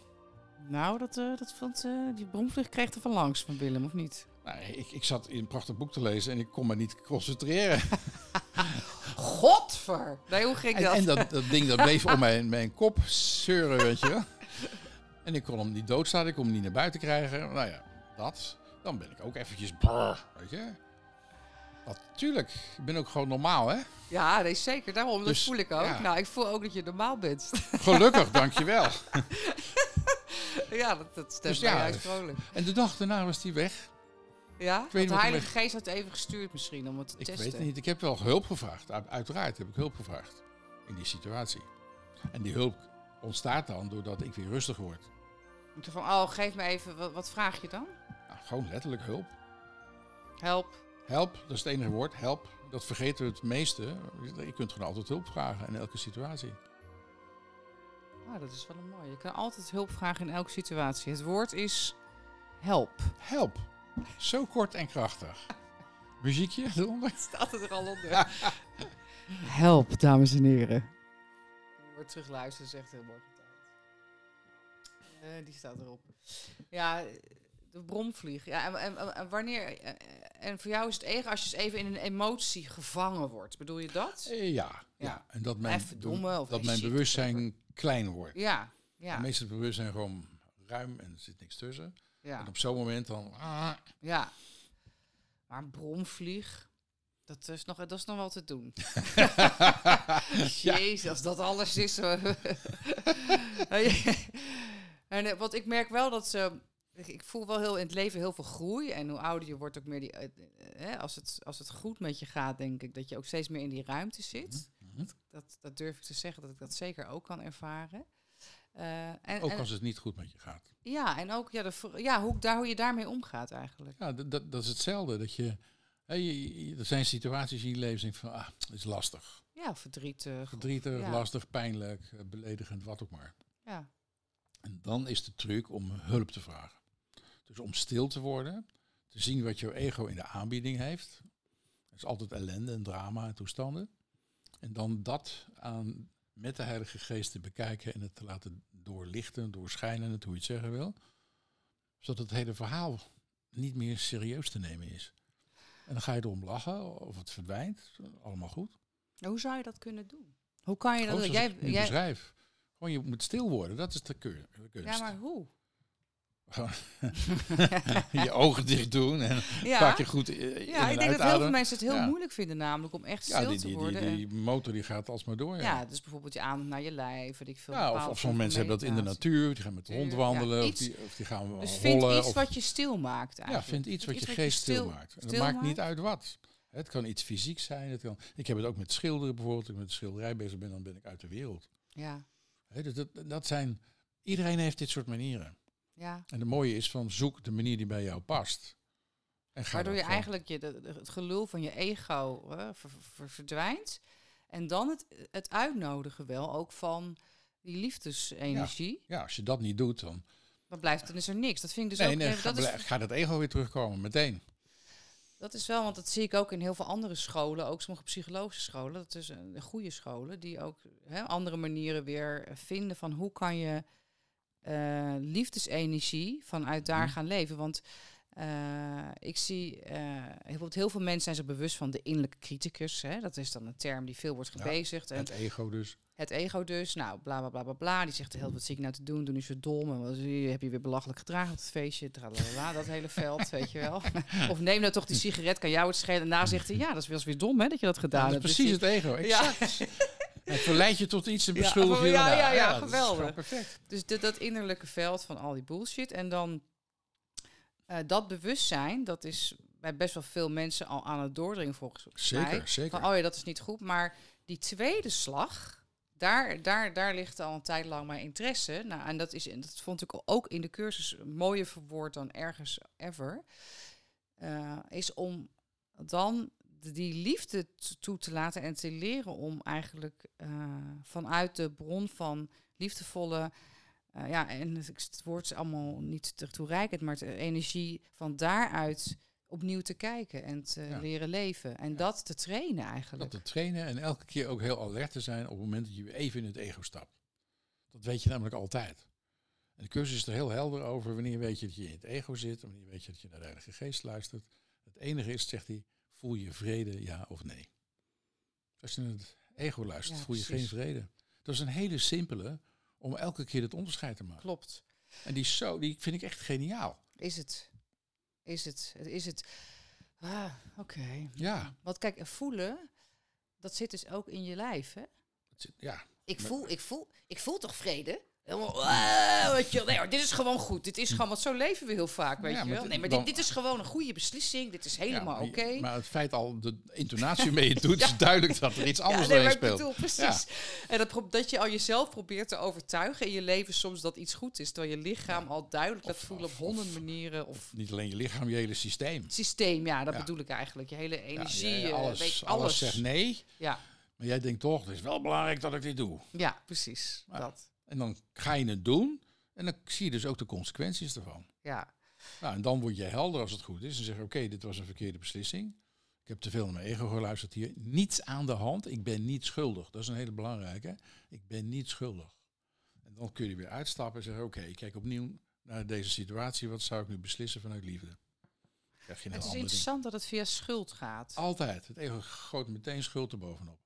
Nou, dat, eh, dat vond, eh, die bromvlieg kreeg er van langs van Willem, of niet? Nou, ik, ik zat in een prachtig boek te lezen en ik kon me niet concentreren. (laughs) Godver! Nee, hoe ging En, dat? en dat, dat ding dat bleef om (laughs) mijn, mijn kop zeuren, weet je wel. En ik kon hem niet doodstaan, ik kon hem niet naar buiten krijgen. Nou ja, dat. Dan ben ik ook eventjes brrr, weet je. Natuurlijk, ik ben ook gewoon normaal, hè. Ja, nee, zeker. Daarom, dat Dus, voel ik ook. ja. Nou, ik voel ook dat je normaal bent. Gelukkig, (laughs) dankjewel. ja, dat, dat stemt Dus mij ja, juist vrolijk. En de dag daarna was die weg. Ja? weet niet de Heilige Geest had even gestuurd misschien om het te Ik testen. weet het niet, ik heb wel hulp gevraagd. Uiteraard heb ik hulp gevraagd in die situatie. En die hulp ontstaat dan doordat ik weer rustig word. En toen van, oh, geef me even, wat, wat vraag je dan? Nou, gewoon letterlijk hulp. Help. Help, dat is het enige woord. Help. Dat vergeten we het meeste. Je kunt gewoon altijd hulp vragen in elke situatie. Ah, dat is wel een mooie. Je kan altijd hulp vragen in elke situatie. Het woord is help. Help. Zo kort en krachtig. (laughs) Muziekje eronder. Staat het er al onder. (laughs) help, dames en heren. Die wordt terugluisteren, is echt heel mooi. Eh, die staat erop. Ja, de bromvlieg. Ja, en, en, wanneer... eh, En voor jou is het ego als je eens even in een emotie gevangen wordt. Bedoel je dat? Eh, Ja, ja. Ja. En dat mijn, domme of dat mijn bewustzijn klein wordt. Ja, ja, Meestal het bewustzijn gewoon ruim en er zit niks tussen. ja. En op zo'n moment dan... ah, Ja. Maar een bromvlieg, dat is nog, dat is nog wel te doen. (laughs) Jezus, als dat alles is. (laughs) en, eh, want ik merk wel dat ze. Ik, voel wel heel in het leven heel veel groei. En hoe ouder je wordt, ook meer die. eh, eh, als, het, als het goed met je gaat, denk ik dat je ook steeds meer in die ruimte zit. mhm. Dat, dat durf ik te zeggen dat ik dat zeker ook kan ervaren. Eh, en, Ook en- als het niet goed met je gaat. ja, en ook ja, de, ja, hoe, daar, hoe je daarmee omgaat eigenlijk. Ja, dat, dat, dat is hetzelfde. Dat je, hè, je, je- er zijn situaties in je leven denk van, ah, het is lastig. Ja, verdrietig. Verdrietig, ja. lastig, pijnlijk, beledigend, wat ook maar. Ja. En dan is de truc om hulp te vragen. Dus om stil te worden, te zien wat jouw ego in de aanbieding heeft. Dat is altijd ellende en drama en toestanden. En dan dat aan, met de Heilige Geest te bekijken en het te laten doorlichten, doorschijnen, het hoe je het zeggen wil. Zodat het hele verhaal niet meer serieus te nemen is. En dan ga je erom lachen of het verdwijnt. Allemaal goed. Hoe zou je dat kunnen doen? Hoe kan je dat Jij, jij, beschrijf. Gewoon je moet stil worden. Dat is de kunst. ja, maar hoe? (laughs) je ogen dicht doen en Ja. keer goed i- in Ja, ik denk dat heel veel mensen het heel Ja. moeilijk vinden, namelijk om echt Ja, stil die, te die, worden. die, die motor die gaat alsmaar door. Ja, ja, dus bijvoorbeeld je aandacht naar je lijf, weet ik veel. Ja, of, sommige mensen hebben dat in de natuur. Die gaan met de hond Ja, wandelen. of, die, of die gaan Dus vind iets of, wat je stil maakt ja, eigenlijk. vind iets wat je geest stil, maakt. En dat stil maakt niet uit wat. Het kan iets fysiek zijn. Het kan, ik heb het ook met schilderen bijvoorbeeld. Als ik met schilderij bezig ben, dan ben ik uit de wereld. Ja, dus dat, dat zijn, iedereen heeft dit soort manieren. Ja. En het mooie is van zoek de manier die bij jou past. En ga Waardoor je van- eigenlijk je, de- de- het gelul van je ego hè, ver- ver- verdwijnt. En dan het, het uitnodigen wel ook van die liefdesenergie. Ja, als je dat niet doet, dan, Dan blijft dan is er niks. Dat vind ik dus nee, ook. nee, eh, ga, dat, is, blij- gaat het ego weer terugkomen, meteen. dat is wel, want dat zie ik ook in heel veel andere scholen, ook sommige psychologische scholen. Dat is een goede scholen die ook hè, andere manieren weer vinden van hoe kan je eh, liefdesenergie vanuit daar Mhm. gaan leven. Want eh, ik zie eh, bijvoorbeeld heel veel mensen zijn zich bewust van de innerlijke criticus. Hè? Dat is dan een term die veel wordt Ja, gebezigd. en Het ego dus. het ego dus, nou, bla bla bla bla bla. Die zegt de hele wat zit ik nou te doen? Doe niet zo dom. En wat heb je weer belachelijk gedragen op het feestje? Tralala, dat hele veld, (laughs) weet je wel. of neem nou toch die sigaret, kan jou het schelen. En daarna zegt hij, ja, dat is wel eens weer dom hè, dat je dat gedaan Ja, dat hebt. is Dus precies die- het ego, Ja. Het verleidt je tot iets en Ja, beschuldigt je ja, ja, ja, geweldig. perfect. Dus dat innerlijke veld van al die bullshit. En dan eh, dat bewustzijn, dat is bij best wel veel mensen al aan het doordringen volgens mij. Zeker, zeker. Van, oh ja, dat is niet goed. Maar die tweede slag, daar, daar, daar ligt al een tijd lang mijn interesse. Nou, en dat, is, en dat vond ik ook in de cursus mooier verwoord dan ergens ever. eh, is om dan die liefde toe te laten en te leren om eigenlijk eh, vanuit de bron van liefdevolle. eh, ja, en het, woord is allemaal niet te toereikend, maar de energie van daaruit opnieuw te kijken en te Ja. leren leven. En Ja. dat te trainen eigenlijk. Dat te trainen en elke keer ook heel alert te zijn op het moment dat je even in het ego stapt. Dat weet je namelijk altijd. En de cursus is er heel helder over wanneer weet je dat je in het ego zit wanneer weet je dat je naar de Heilige Geest luistert. Het enige is, zegt hij, voel je vrede, ja of nee. Als je naar het ego luistert, Ja, voel je precies. geen vrede. Dat is een hele simpele om elke keer het onderscheid te maken. Klopt. En die, zo, die vind ik echt geniaal. Is het? Is het? Is het? Ah, oké. Ja, Want kijk, voelen, dat zit dus ook in je lijf, hè? ja. Ik voel, ik voel, ik voel toch vrede? Helemaal, weet je wel. Nee hoor, dit is gewoon goed. Dit is gewoon, want zo leven we heel vaak, weet Ja, je wel. Nee, maar dan- dit, dit is gewoon een goede beslissing. Dit is helemaal oké. Maar het feit al, de intonatie (laughs) waarmee je doet, is duidelijk dat er iets anders nee, speelt. bedoel, precies. En dat, dat je al jezelf probeert te overtuigen in je leven soms dat iets goed is. Terwijl je lichaam al duidelijk laat Of- voelen op honderd manieren. Of Niet alleen je lichaam, je hele systeem. systeem, ja, dat bedoel ik eigenlijk. Je hele energie, eh, alles, weet, alles. alles. zegt nee, Ja, maar jij denkt toch, het is wel belangrijk dat ik dit doe. ja, precies. Dat. En dan ga je het doen en dan zie je dus ook de consequenties ervan. Ja, Nou, en dan word je helder als het goed is en zeg je, oké, dit was een verkeerde beslissing. Ik heb te veel naar mijn ego geluisterd hier. Niets aan de hand, ik ben niet schuldig. Dat is een hele belangrijke. Ik ben niet schuldig. En dan kun je weer uitstappen en zeggen, oké, ik kijk opnieuw naar deze situatie. Wat zou ik nu beslissen vanuit liefde? Het is ding. interessant dat het via schuld gaat. Altijd. Het ego gooit meteen schuld erbovenop.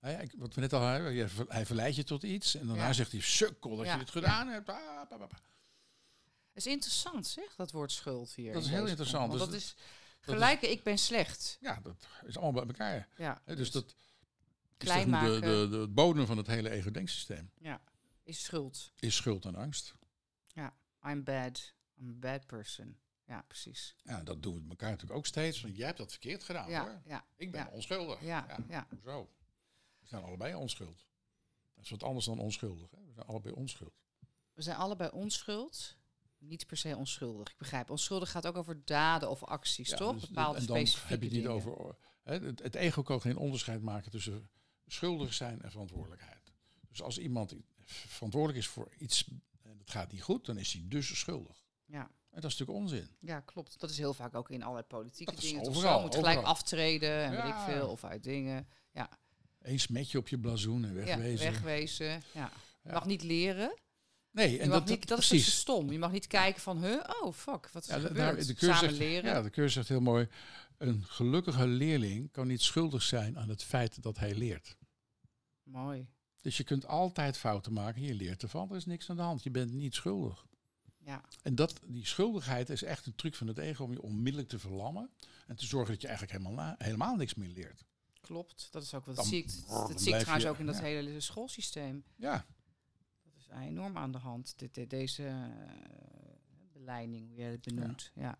Hij, ik- wat we net al hadden, hij verleidt je tot iets. En daarna Ja. zegt hij, sukkel dat Ja, je dit gedaan hebt. Ah. Het is interessant, zeg, dat woord schuld hier. Dat is heel interessant. Dus dat is dat gelijke, ik ben slecht. Ja, dat is allemaal bij elkaar. Ja, Hè, dus dat is klein de, maken de, de, bodem van het hele ego-denksysteem. is schuld. Is schuld en angst. I'm bad. I'm a bad person. Ja, precies. Ja, dat doen we met elkaar natuurlijk ook steeds. Want jij hebt dat verkeerd gedaan Ja, hoor. ja, Ik ben ja. onschuldig. ja, ja. Hoezo? We zijn allebei onschuld. Dat is wat anders dan onschuldig. Hè? We zijn allebei onschuld. We zijn allebei onschuld. Niet per se onschuldig. Ik begrijp. Onschuldig gaat ook over daden of acties, Ja, toch? dus- Bepaalde en dan specifieke heb je het niet over. Hè, het, het ego kan geen onderscheid maken tussen schuldig zijn en verantwoordelijkheid. Dus als iemand verantwoordelijk is voor iets en het gaat niet goed, dan is hij dus schuldig. Ja. En dat is natuurlijk onzin. Ja, klopt. Dat is heel vaak ook in allerlei politieke Dat dingen. overal, zo. moet gelijk aftreden en weet ik Ja. veel. Of uit dingen. Eén smetje op je blazoen en wegwezen. Ja, wegwezen. Ja. Je mag niet leren. Nee, Je en mag dat, niet, dat is precies. dus stom. Je mag niet kijken van, huh, oh fuck, wat is Ja, er gebeurd? de cursus Samen zegt- leren. Ja, de cursus zegt heel mooi. Een gelukkige leerling kan niet schuldig zijn aan het feit dat hij leert. Mooi. Dus je kunt altijd fouten maken. Je leert ervan. Er is niks aan de hand. Je bent niet schuldig. Ja, En dat, die schuldigheid is echt een truc van het ego om je onmiddellijk te verlammen. En te zorgen dat je eigenlijk helemaal, na- helemaal niks meer leert. Klopt. Dat is ook wat Dan- zie ik, dan dat zie ik trouwens je- ook in dat ja. hele schoolsysteem. Ja, Dat is enorm aan de hand, dit, dit- deze eh, beleiding, hoe jij het benoemt. Ja.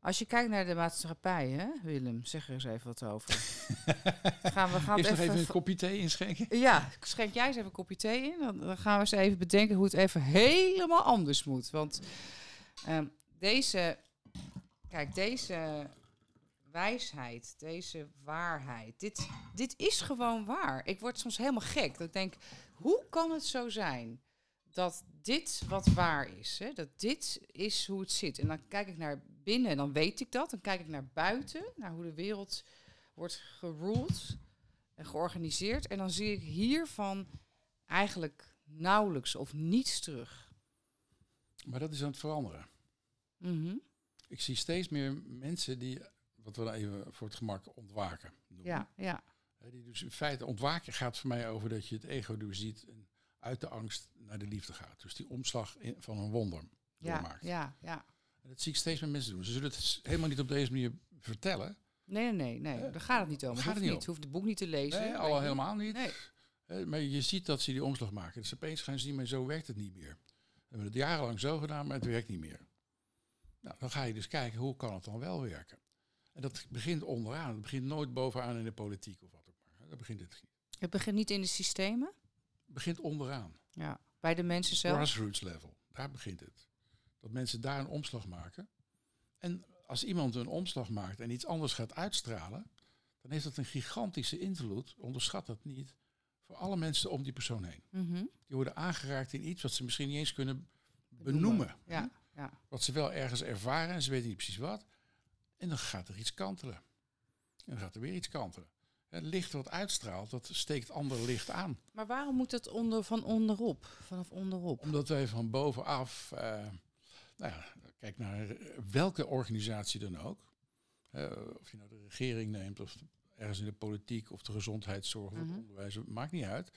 Als je kijkt naar de maatschappij, hè, Willem, zeg er eens even wat over. (laughs) gaan we gaan eerst nog even, even een kopje thee inschenken. Ja, schenk jij eens even een kopje thee in. Dan, dan gaan we eens even bedenken hoe het even helemaal anders moet. Want ehm, deze, kijk, deze wijsheid, deze waarheid, dit, dit is gewoon waar. Ik word soms helemaal gek. Dat ik denk, hoe kan het zo zijn dat dit wat waar is? Hè? Dat dit is hoe het zit. En dan kijk ik naar binnen en dan weet ik dat. Dan kijk ik naar buiten, naar hoe de wereld wordt geruled en georganiseerd. En dan zie ik hiervan eigenlijk nauwelijks of niets terug. Maar dat is aan het veranderen. Mhm. Ik zie steeds meer mensen die, wat we dan even voor het gemak ontwaken noemen. Ja, ja, Die dus in feite ontwaken gaat voor mij over dat je het ego doorziet en uit de angst naar de liefde gaat. Dus die omslag in- van een wonder ja, doormaakt. ja, ja. En dat zie ik steeds meer mensen doen. Ze zullen het helemaal niet op deze manier vertellen. Nee, nee, nee, nee. Daar gaat het niet om. gaat het niet niet. Hoeft het boek niet te lezen. Nee, al helemaal niet. Nee. Maar je ziet dat ze die omslag maken. Dus opeens gaan ze zien, maar zo werkt het niet meer. We hebben het jarenlang zo gedaan, maar het werkt niet meer. Nou, dan ga je dus kijken, hoe kan het dan wel werken? En dat begint onderaan. Het begint nooit bovenaan in de politiek of wat ook maar. Dat begint het, Het begint niet in de systemen. het begint onderaan. Ja. Bij de mensen zelf. Grassroots level. Daar begint het. Dat mensen daar een omslag maken. En als iemand een omslag maakt en iets anders gaat uitstralen, dan heeft dat een gigantische invloed, onderschat dat niet, voor alle mensen om die persoon heen. Mhm. Die worden aangeraakt in iets wat ze misschien niet eens kunnen benoemen. Ja, ja. Wat ze wel ergens ervaren en ze weten niet precies wat. En dan gaat er iets kantelen. En dan gaat er weer iets kantelen. Het licht wat uitstraalt, dat steekt ander licht aan. Maar waarom moet het onder, van onderop? Vanaf onderop? Omdat wij van bovenaf, eh, nou ja, kijk naar welke organisatie dan ook. Eh, of je nou de regering neemt, of ergens in de politiek, of de gezondheidszorg, of Mhm. het onderwijs, het maakt niet uit.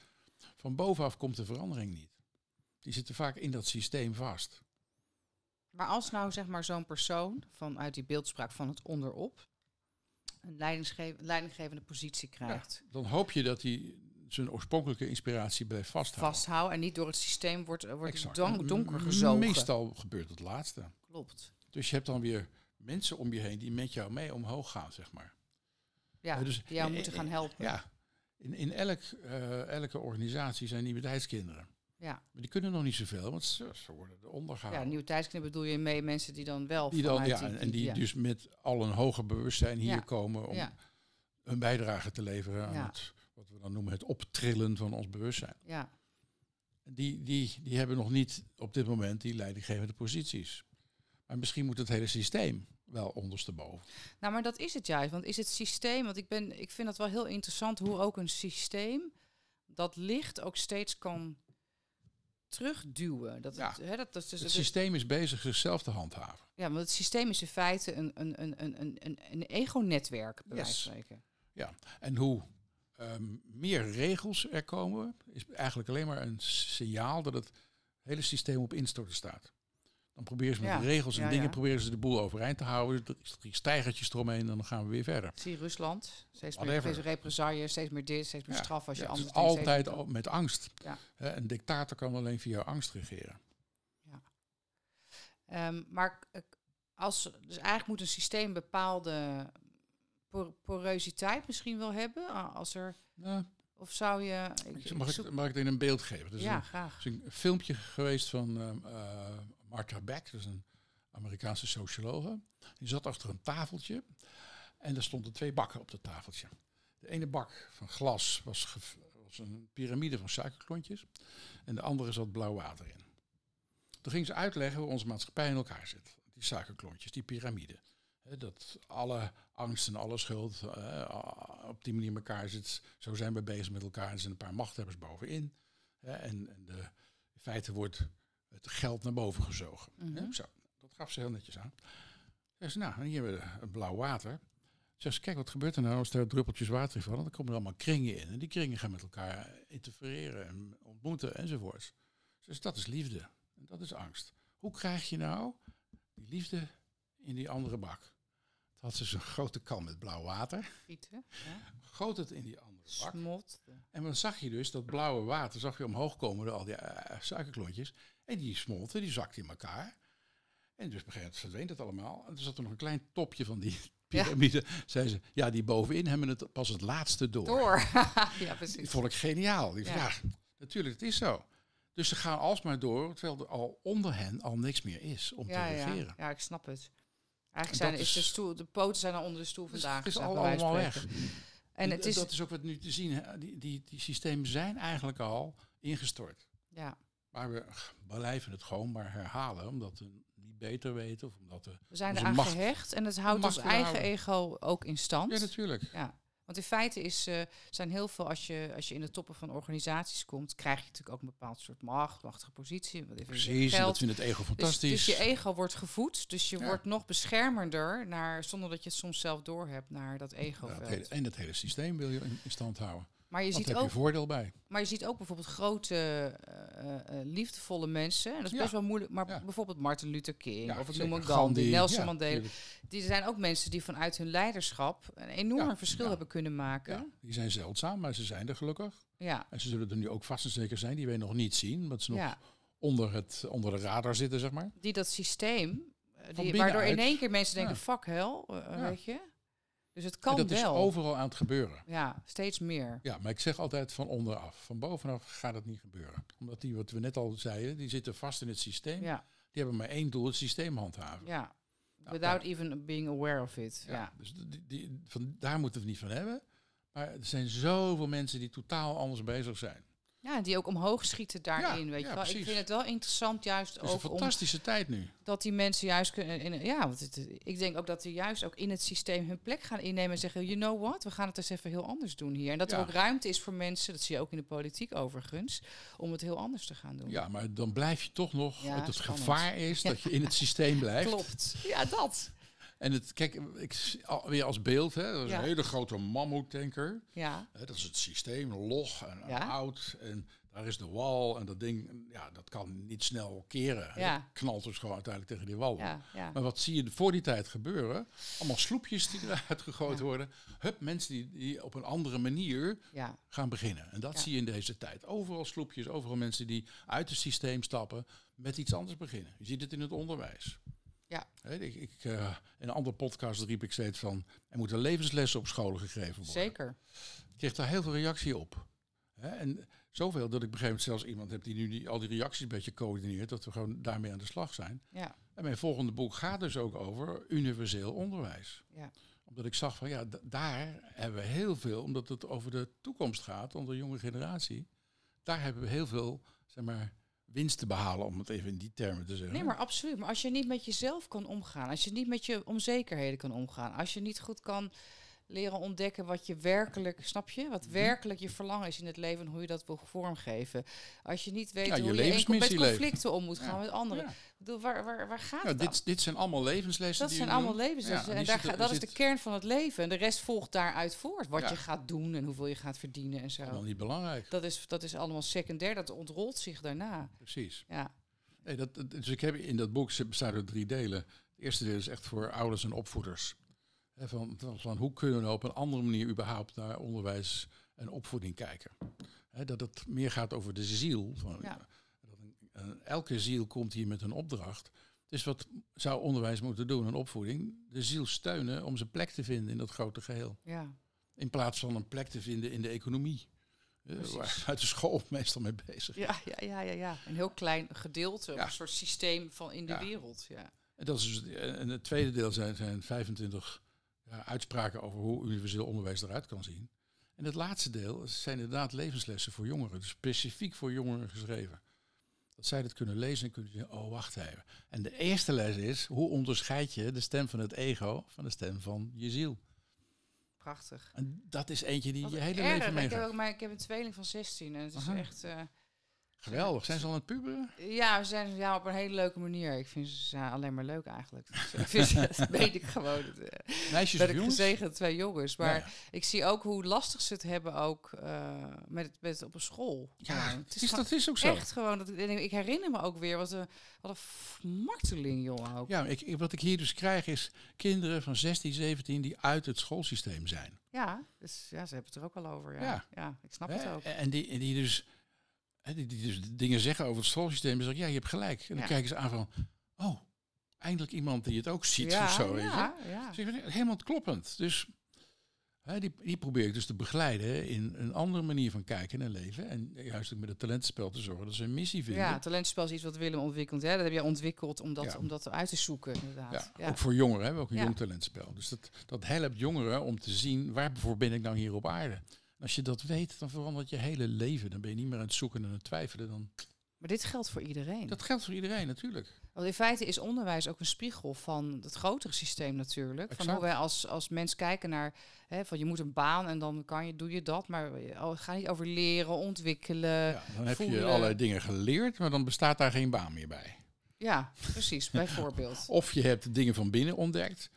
Van bovenaf komt de verandering niet. Die zitten vaak in dat systeem vast. Maar als nou zeg maar zo'n persoon vanuit die beeldspraak van het onderop een leidinggevende positie krijgt, Dan hoop je dat hij zijn oorspronkelijke inspiratie blijft vasthouden. vasthouden en niet door het systeem wordt, wordt don- En donker gezogen. Meestal gebeurt het laatste. Klopt. Dus je hebt dan weer mensen om je heen die met jou mee omhoog gaan, zeg maar. Ja, Ja, dus- die jou eh, moeten eh, gaan helpen. Ja, in, in elk, eh, elke organisatie zijn nieuwe tijdskinderen. Ja. Maar die kunnen nog niet zoveel, want ze, ze worden eronder Ja, gehouden. nieuwe tijdskinderen bedoel je mee mensen die dan wel die dan, ja, die, en die ja. dus met al een hoger bewustzijn hier Ja. komen om Ja. een bijdrage te leveren aan Ja. het, wat we dan noemen het optrillen van ons bewustzijn. ja, Die, die, die hebben nog niet op dit moment die leidinggevende posities. Maar misschien moet het hele systeem wel ondersteboven. Nou, maar dat is het juist. Want is het systeem, want ik, ben, ik vind dat wel heel interessant hoe ook een systeem dat licht ook steeds kan terugduwen. Dat Ja. het, hè, dat, dat, dus, Het systeem is bezig zichzelf te handhaven. ja, want het systeem is in feite een, een, een, een, een, een, ego-netwerk, bij wijze van spreken. En hoe ehm, meer regels er komen, is eigenlijk alleen maar een signaal dat het hele systeem op instorten staat. Dan proberen ze met Ja, regels en ja, dingen ja. proberen ze de boel overeind te houden. Er is drie stijgertjes eromheen en dan gaan we weer verder. Zie Rusland, steeds meer steeds represailles, steeds meer dit, steeds meer Ja, straf als je Ja, het anders is altijd al met angst. Ja. Een dictator kan alleen via angst regeren. Ehm, maar als, dus eigenlijk moet een systeem bepaalde por- porositeit misschien wel hebben. Als er, of zou je... Ik, mag, ik, mag ik het in een beeld geven? Er is ja, een, graag. er is een filmpje geweest van ehm, eh, Martha Beck, is een Amerikaanse sociologe. Die zat achter een tafeltje en er stonden twee bakken op dat tafeltje. De ene bak van glas was, was een piramide van suikerklontjes en de andere zat blauw water in. Toen ging ze uitleggen hoe onze maatschappij in elkaar zit. Die suikerklontjes, die piramide. Dat alle angst en alle schuld op die manier in elkaar zit. Zo zijn we bezig met elkaar. Er zijn een paar machthebbers bovenin. En, en de, in feite wordt het geld naar boven gezogen. Mhm. Zo, dat gaf ze heel netjes aan. Ze zei, nou, hier hebben we blauw water. Ze zei, kijk, wat gebeurt er nou als er druppeltjes water in vallen? Dan komen er allemaal kringen in. En die kringen gaan met elkaar interfereren en ontmoeten enzovoorts. Dus dat is liefde. En dat is angst. Hoe krijg je nou die liefde in die andere bak? Toen had ze zo'n grote kan met blauw water. Gieten. Ja. Goot het in die andere bak. Smot. En dan zag je dus dat blauwe water, zag je omhoog komen door al die eh, suikerklontjes. En die smolten, die zakten in elkaar. En dus verdween het allemaal. En toen zat er nog een klein topje van die Ja. piramide. Zei ze, ja, die bovenin hebben het pas het laatste door. Door. (laughs) ja, Die precies. vond ik geniaal. Die ja. Ja. ja, natuurlijk, het is zo. Dus ze gaan alsmaar door, terwijl er al onder hen al niks meer is om Ja, te ja. regeren. ja, ik snap het. En Eigenlijk zijn, is de, stoel, de poten zijn al onder de stoel vandaag. het is al allemaal weg. En het is, dat is ook wat nu te zien. Die, die, die systemen zijn eigenlijk al ingestort. ja, Maar we blijven het gewoon maar herhalen, omdat we niet beter weten. Of omdat we... we zijn eraan macht- gehecht en het houdt ons eigen ego ook in stand. Ja, natuurlijk. Ja. Want in feite is, eh, zijn heel veel, als je, als je in de toppen van organisaties komt, krijg je natuurlijk ook een bepaald soort macht, machtige positie. Precies, dat vindt het ego Dus, fantastisch. dus je ego wordt gevoed, dus je Ja. wordt nog beschermender, naar, zonder dat je het soms zelf doorhebt, naar dat Ja, het ego-veld. hele, en het hele systeem wil je in, in stand houden. Maar, je ziet heb ook, je voordeel bij. maar je ziet ook bijvoorbeeld grote, eh, eh, liefdevolle mensen. En dat is Ja. best wel moeilijk, maar Ja. bijvoorbeeld Martin Luther King, Ja, of ik noem een Gandhi, Nelson Mandela. Die zijn ook mensen die vanuit hun leiderschap een enorm verschil hebben kunnen maken. Ja, die zijn zeldzaam, maar ze zijn er gelukkig. Ja, En ze zullen er nu ook vast en zeker zijn. Die we nog niet zien, omdat ze nog onder, het, onder de radar zitten, zeg maar. die dat systeem, eh, die, waardoor in één keer mensen denken, fuck hell, eh, weet je. Dus het En kan dat is wel. overal aan het gebeuren. Ja, steeds meer. Ja, maar ik zeg altijd van onderaf. Van bovenaf gaat het niet gebeuren. Omdat die, wat we net al zeiden, die zitten vast in het systeem. Ja, Die hebben maar één doel, het systeem handhaven. ja. Nou, Without daar- even being aware of it. Ja. Ja, Dus die, die, van, daar moeten we het niet van hebben. Maar er zijn zoveel mensen die totaal anders bezig zijn. Ja, die ook omhoog schieten daarin, Ja, weet je ja, wel. Ik vind het wel interessant juist Het is een om fantastische tijd nu. dat die mensen juist kunnen... In, ja, want het, ik denk ook dat die juist ook in het systeem hun plek gaan innemen en zeggen... You know what, we gaan het eens even heel anders doen hier. En dat er ook ruimte is voor mensen, dat zie je ook in de politiek overigens... om het heel anders te gaan doen. Ja, maar dan blijf je toch nog. Het het gevaar is dat je in het systeem blijft. (laughs) Klopt. Ja, dat. En het, kijk, ik, weer als beeld, hè, dat is Ja. een hele grote mammoetanker. Ja, dat is het systeem, log en, en Ja. oud. En daar is de wal en dat ding, ja, dat kan niet snel keren. Ja. Knalt dus gewoon uiteindelijk tegen die wal. ja, ja. Maar wat zie je voor die tijd gebeuren? Allemaal sloepjes die (laughs) eruit gegooid worden. Hup, mensen die, die op een andere manier gaan beginnen. En dat zie je in deze tijd. Overal sloepjes, overal mensen die uit het systeem stappen, met iets anders beginnen. Je ziet het in het onderwijs. Ja. Ik, ik, eh, in een andere podcast riep ik steeds van, er moeten levenslessen op scholen gegeven worden. Zeker. Ik kreeg daar heel veel reactie op. En zoveel dat ik op een gegeven moment zelfs iemand heb die nu die, al die reacties een beetje coördineert, dat we gewoon daarmee aan de slag zijn. Ja, En mijn volgende boek gaat dus ook over universeel onderwijs. ja. Omdat ik zag van ja, daar hebben we heel veel, omdat het over de toekomst gaat, onder de jonge generatie. Daar hebben we heel veel, zeg maar, winst te behalen, om het even in die termen te zeggen. Nee, maar absoluut. Maar als je niet met jezelf kan omgaan, als je niet met je onzekerheden kan omgaan, als je niet goed kan leren ontdekken wat je werkelijk, snap je? Mhm. Wat werkelijk je verlangen is in het leven en hoe je dat wil vormgeven. Als je niet weet Ja, je hoe je in- met conflicten om moet gaan Ja. met anderen. Ja. Ik bedoel, waar, waar, waar gaat het dan? dit, dit zijn allemaal levenslessen. Dat die zijn allemaal levenslessen. En daar ga- dat is de kern van het leven. En de rest volgt daaruit voort. Wat je gaat doen en hoeveel je gaat verdienen en zo. niet belangrijk. Dat is, dat is allemaal secundair. Dat ontrolt zich daarna. Precies. Ja, Nee, dat, dat- dus ik heb in dat boek bestaat uit drie delen. Het eerste deel is echt voor ouders en opvoeders. Van, hoe kunnen we nou op een andere manier überhaupt naar onderwijs en opvoeding kijken? Hè, dat het meer gaat over de ziel. Van, Ja. dat een- elke ziel komt hier met een opdracht. Dus wat zou onderwijs moeten doen en opvoeding? De ziel steunen om zijn plek te vinden in dat grote geheel. ja. In plaats van een plek te vinden in de economie. Eh, waar uit (laughs) de school meestal mee bezig. Ja, ja, ja, ja, ja. Een heel klein gedeelte, Ja. een soort systeem van in de wereld. Ja. En, dat is dus, en het tweede deel zijn, zijn 25 ja, uitspraken over hoe universeel onderwijs eruit kan zien. En het laatste deel zijn inderdaad levenslessen voor jongeren, dus specifiek voor jongeren geschreven. Dat zij dat kunnen lezen en kunnen zeggen, oh wacht even. En de eerste les is, hoe onderscheid je de stem van het ego van de stem van je ziel? Prachtig. En dat is eentje die Wat je hele erg. leven Ik heb, meegaat. ook, maar ik heb een tweeling van 16 en het is echt... eh, Geweldig. Zijn ze al aan het puberen? ja, we zijn ja, op een hele leuke manier. Ik vind ze ja, alleen maar leuk eigenlijk. Dus, ik vind ze, (laughs) dat weet ik gewoon. Eh, Meisjes ben of ik jongens? gezegend twee jongens. Maar Ja, ik zie ook hoe lastig ze het hebben ook eh, met, het, met het op een school. Ja, het is, dat is ook zo. Echt gewoon. Dat, ik, ik herinner me ook weer wat een, wat een marteling, jongen. Ook. Ja, ik, wat ik hier dus krijg is kinderen van 16, 17 die uit het schoolsysteem zijn. Ja, dus ja, ze hebben het er ook al over. Ja, Ja. ik snap het ook. En die, en die dus die, die dus dingen zeggen over het schoolsysteem. En zeggen, ja, je hebt gelijk. En dan Ja. kijken ze aan van, oh, eindelijk iemand die het ook ziet ja, of zo. Weet je? ja, ja. Dus ik vind het helemaal kloppend. Dus hè, die, die probeer ik dus te begeleiden in een andere manier van kijken en leven. En juist ook met het talentenspel te zorgen dat ze een missie vinden. Ja, talentspel is iets wat Willem ontwikkelt. Hè? Dat heb jij ontwikkeld om dat, om dat uit te zoeken, inderdaad. Ja, Ook voor jongeren hebben we ook een jong talentspel. Dus dat, dat helpt jongeren om te zien waarvoor ben ik nou hier op aarde. Als je dat weet, dan verandert je hele leven. Dan ben je niet meer aan het zoeken en aan het twijfelen. Dan, Maar dit geldt voor iedereen. dat geldt voor iedereen natuurlijk. Want in feite is onderwijs ook een spiegel van het grotere systeem natuurlijk. Van Exact. hoe wij als, als mens kijken naar, hè, van je moet een baan en dan kan je, doe je dat. Maar oh, gaat niet over leren, ontwikkelen. Ja, Ja, dan heb je voelen. allerlei dingen geleerd, maar dan bestaat daar geen baan meer bij. precies, bijvoorbeeld. (laughs) Of je hebt dingen van binnen ontdekt.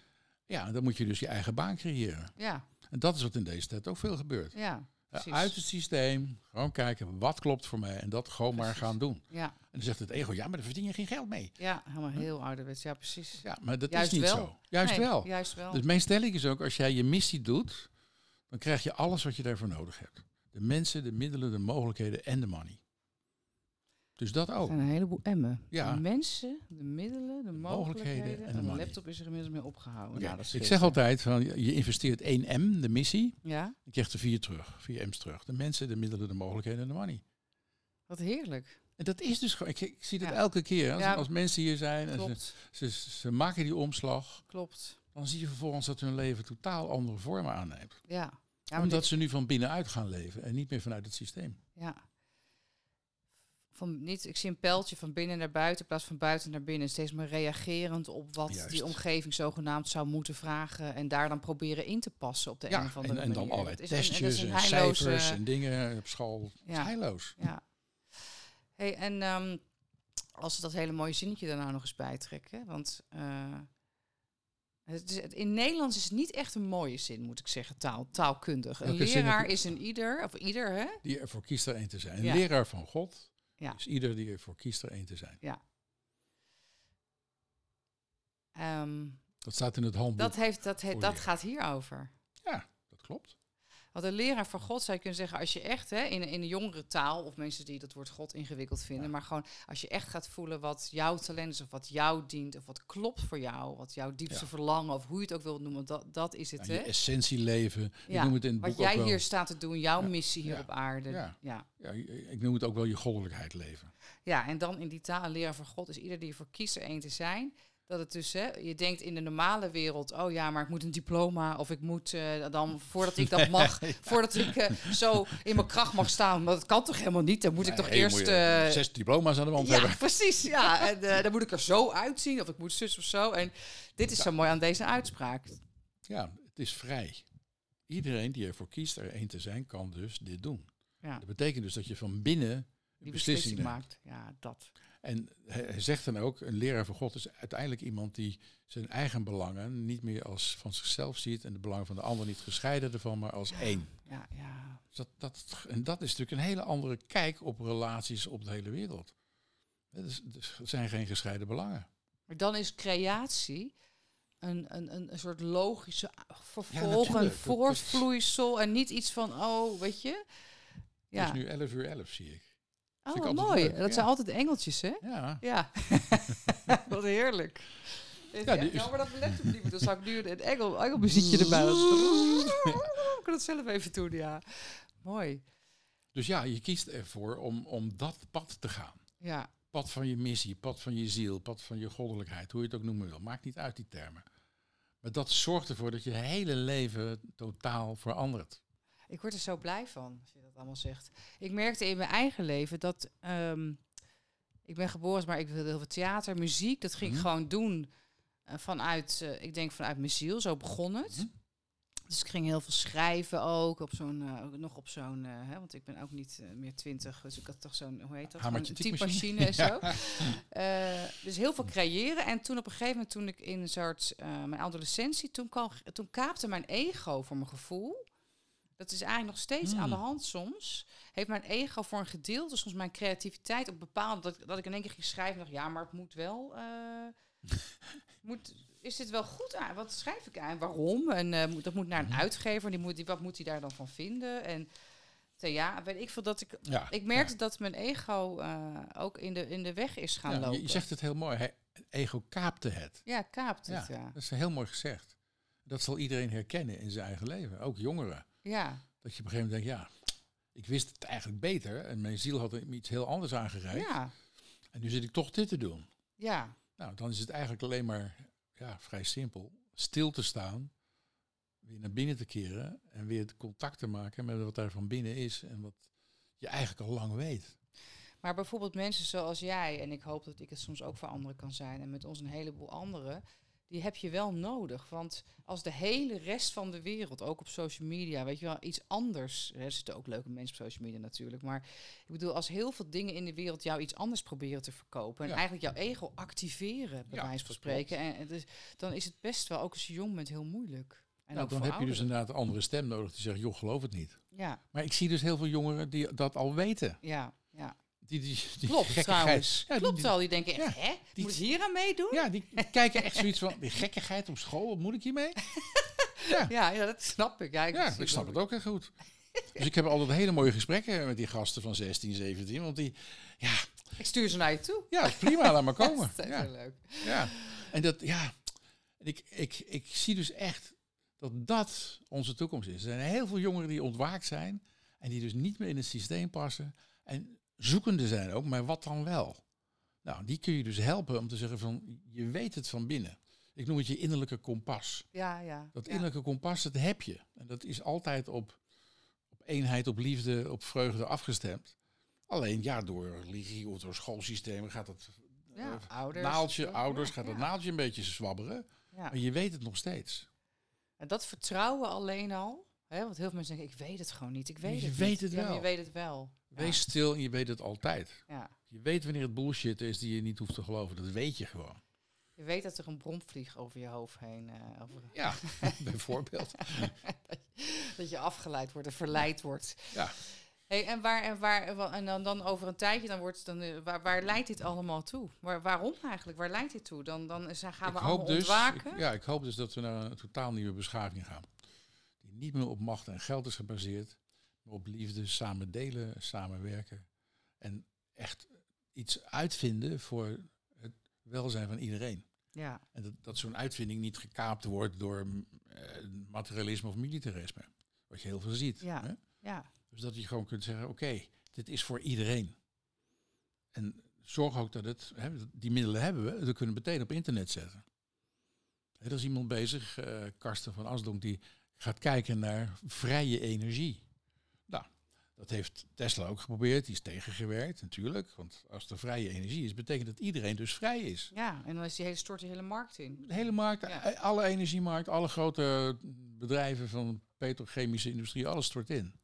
Ja, dan moet je dus je eigen baan creëren. Ja, En dat is wat in deze tijd ook veel gebeurt. ja, Ja, precies. uit het systeem, gewoon kijken wat klopt voor mij en dat gewoon maar gaan doen. Ja, En dan zegt het ego, ja, maar daar verdien je geen geld mee. ja, helemaal heel ouderwets. Ja, precies. Ja, maar dat Juist is niet wel. zo. Juist Nee, wel. Juist wel. Dus mijn stelling is ook, als jij je missie doet, dan krijg je alles wat je daarvoor nodig hebt. De mensen, de middelen, de mogelijkheden en de money. Dus dat Er ook. zijn een heleboel emmen. Ja. De mensen, de middelen, de mogelijkheden mogelijkheden. en En de de laptop is er inmiddels mee opgehouden. Oké, Nou, dat Ik zeg altijd, van, je investeert 1 M, de missie, Ja, je krijgt er 4 terug. 4 M's terug. De mensen, de middelen, de mogelijkheden en de money. wat heerlijk. En dat is dus gewoon, ik, ik zie dat Ja. elke keer. Als, Ja. als mensen hier zijn en ze, ze, ze maken die omslag, klopt. dan zie je vervolgens dat hun leven totaal andere vormen aanneemt. Ja. ja Omdat dit- ze nu van binnenuit gaan leven en niet meer vanuit het systeem. Ja. Van niet, ik zie een pijltje van binnen naar buiten in plaats van buiten naar binnen. Steeds maar reagerend op wat Juist. die omgeving zogenaamd zou moeten vragen. En daar dan proberen in te passen op de een Ja, of en, andere en dan allerlei Dat een- dat is testjes een en heilloze- cijfers en dingen op school. Ja. heilloos. Ja. Hey, en ehm, als we dat hele mooie zinnetje daar nou nog eens bij trekken. Want eh, het is, in Nederlands is het niet echt een mooie zin, moet ik zeggen, taal, taalkundig. Een leraar is een ieder, of ieder, hè? Die ervoor kiest er één te zijn. Een Ja. leraar van God Ja. is ieder die ervoor kiest er één te zijn. Ehm, Dat staat in het handboek. dat heeft, dat, he- dat gaat hierover. Ja, dat klopt. Want een leraar van God zou je kunnen zeggen, als je echt hè, in, in de jongere taal, of mensen die dat woord God ingewikkeld vinden, Ja. maar gewoon als je echt gaat voelen wat jouw talent is, of wat jou dient, of wat klopt voor jou, wat jouw diepste Ja. verlangen, of hoe je het ook wilt noemen, dat, dat is het. Ja, hè? je essentie leven. Ik Ja, noem het in het Wat boek ook jij hier staat te doen, jouw missie hier op aarde. ja. Ja. Ja, ik noem het ook wel je goddelijkheid leven. ja, en dan in die taal, een leraar van God is ieder die ervoor kiest er één te zijn. Dat het dus, hè, je denkt in de normale wereld, oh ja, maar ik moet een diploma of ik moet eh, dan, voordat ik dat (laughs) mag, voordat ik eh, zo in mijn kracht mag staan, maar dat kan toch helemaal niet? Dan moet ik toch eerst... je eh, zes diploma's aan de wand ja, hebben. precies. Ja, (laughs) en dan moet ik er zo uitzien of ik moet zus of zo. En dit is zo mooi aan deze uitspraak. Ja, het is vrij. Iedereen die ervoor kiest er één te zijn, kan dus dit doen. Ja, Dat betekent dus dat je van binnen die beslissing maakt. Ja, dat. En hij, zegt dan ook, een leraar van God is uiteindelijk iemand die zijn eigen belangen niet meer als van zichzelf ziet en de belangen van de ander niet gescheiden ervan, maar als één. Ja, ja. Dus dat, dat, en dat is natuurlijk een hele andere kijk op relaties op de hele wereld. Het, is, dus het zijn geen gescheiden belangen. Maar dan is creatie een, een, een, een soort logische vervolg, een voortvloeisel en niet iets van, oh, weet je. Ja, Het is nu 11 uur 11, zie ik. Oh, wat mooi. leuk, Dat ja. zijn altijd engeltjes, hè? Ja, Ja, (laughs) wat heerlijk. Ja, Ja, die nou, maar dat mijn laptop niet meer. Dan zou ik nu een engel, engelmuziekje erbij. (laughs) Ik kan het zelf even doen, ja. Mooi. dus ja, je kiest ervoor om, om dat pad te gaan. Ja, Pad van je missie, pad van je ziel, pad van je goddelijkheid, hoe je het ook noemen wil. Maakt niet uit die termen. Maar dat zorgt ervoor dat je hele leven totaal verandert. ik word er zo blij van, dat allemaal zegt. Ik merkte in mijn eigen leven dat... ehm, ik ben geboren, maar ik wilde heel veel theater, muziek. Dat ging ik Mhm. gewoon doen eh, vanuit, eh, ik denk vanuit mijn ziel. Zo begon het. Mhm. Dus ik ging heel veel schrijven ook, op zo'n, eh, nog op zo'n, hè, want ik ben ook niet meer twintig, dus ik had toch zo'n, hoe heet dat? Hamertje een typemachine. en zo. Dus heel veel creëren. En toen op een gegeven moment, toen ik in een soort, mijn adolescentie, toen, kwam, toen kaapte mijn ego voor mijn gevoel. Dat is eigenlijk nog steeds aan de Hmm. hand soms. Heeft mijn ego voor een gedeelte, soms mijn creativiteit op bepaalde, dat, dat ik in één keer ging schrijven en dacht, ja, maar het moet wel, eh, moet, is dit wel goed aan? Wat schrijf ik aan? Waarom? En eh, moet, dat moet naar een Mhm. uitgever, die moet, die, wat moet hij daar dan van vinden? En ja, weet ik veel dat ik, Ja, ik merkte dat mijn ego eh, ook in de, in de weg is gaan ja, lopen. Je zegt het heel mooi. Ego kaapte het. Ja, kaapt Ja, het, ja. dat is heel mooi gezegd. Dat zal iedereen herkennen in zijn eigen leven. Ook jongeren. Ja, Dat je op een gegeven moment denkt, ja, ik wist het eigenlijk beter. En mijn ziel had me iets heel anders aangereikt. ja, En nu zit ik toch dit te doen. ja, Nou, dan is het eigenlijk alleen maar ja, vrij simpel. Stil te staan, weer naar binnen te keren en weer contact te maken met wat daar van binnen is en wat je eigenlijk al lang weet. Maar bijvoorbeeld mensen zoals jij, en ik hoop dat ik het soms ook voor anderen kan zijn, en met ons een heleboel anderen, die heb je wel nodig. Want als de hele rest van de wereld, ook op social media, weet je wel, iets anders. Er zitten ook leuke mensen op social media natuurlijk. Maar ik bedoel, als heel veel dingen in de wereld jou iets anders proberen te verkopen. En Ja. eigenlijk jouw ego activeren, bij Ja, wijze van klopt. spreken. En, is- dan is het best wel, ook als je jong bent, heel moeilijk. En nou, dan heb je dus inderdaad een andere stem nodig die zegt, joh, geloof het niet. Ja, Maar ik zie dus heel veel jongeren die dat al weten. ja. Die, die, die Klopt gekkigheid- trouwens. Ja, Klopt die- al. Die denken, Ja, echt, hè? die- Moet ik hier aan meedoen? Ja, die (laughs) kijken echt zoiets van, die gekkigheid op school, wat moet ik hiermee? (laughs) Ja, ja, dat snap ik. Ja, ik, Ja, ik snap het ook heel goed. Dus ik heb altijd hele mooie gesprekken met die gasten van 16, 17. Want die, ja, Ik stuur ze naar je toe. ja prima, laat maar (laughs) komen. Dat is Ja, heel leuk. ja. En dat, ja, ik, ik, ik zie dus echt dat dat onze toekomst is. Er zijn heel veel jongeren die ontwaakt zijn en die dus niet meer in het systeem passen. En zoekende zijn ook, maar wat dan wel? Nou, die kun je dus helpen om te zeggen van, je weet het van binnen. Ik noem het je innerlijke kompas. Ja, ja. Dat ja. innerlijke kompas, dat heb je. En dat is altijd op, op eenheid, op liefde, op vreugde afgestemd. Alleen ja, door religie of door schoolsystemen gaat het Ja, eh, ouders. naaldje, ouders, ja, gaat het ja. naaldje een beetje zwabberen. Ja. Maar je weet het nog steeds. En dat vertrouwen alleen al. Hè, want heel veel mensen denken, ik weet het gewoon niet. Ik weet Je het weet niet. het Ja, wel. je weet het wel. Wees stil en je weet het altijd. Ja. Je weet wanneer het bullshit is die je niet hoeft te geloven. Dat weet je gewoon. Je weet dat er een bromvlieg over je hoofd heen... eh, over, Ja, (laughs) (laughs) bijvoorbeeld. dat je afgeleid wordt en verleid wordt. Ja. Hey, en waar, en, waar, wa- en dan, dan over een tijdje, dan wordt dan, eh, waar, waar leidt dit allemaal toe? Waar, waarom eigenlijk? Waar leidt dit toe? Dan, dan gaan we ik allemaal hoop dus, ontwaken. ik- ja, ik hoop dus dat we naar een totaal nieuwe beschaving gaan. Niet meer op macht en geld is gebaseerd, maar op liefde, samen delen, samenwerken. En echt iets uitvinden voor het welzijn van iedereen. ja. En dat, dat zo'n uitvinding niet gekaapt wordt door mm, eh, materialisme of militarisme. Wat je heel veel ziet. Ja. Hè? ja. Dus dat je gewoon kunt zeggen, oké, dit is voor iedereen. En zorg ook dat het, hè, die middelen hebben we, dat kunnen we meteen op internet zetten. Er is iemand bezig, eh Karsten van Asdonk, die gaat kijken naar vrije energie. Nou, dat heeft Tesla ook geprobeerd, die is tegengewerkt natuurlijk. Want als er vrije energie is, betekent dat iedereen dus vrij is. Ja, en dan is die hele, stort de hele markt in. De hele markt, Ja. eh, alle energiemarkt, alle grote bedrijven van petrochemische industrie, alles stort in.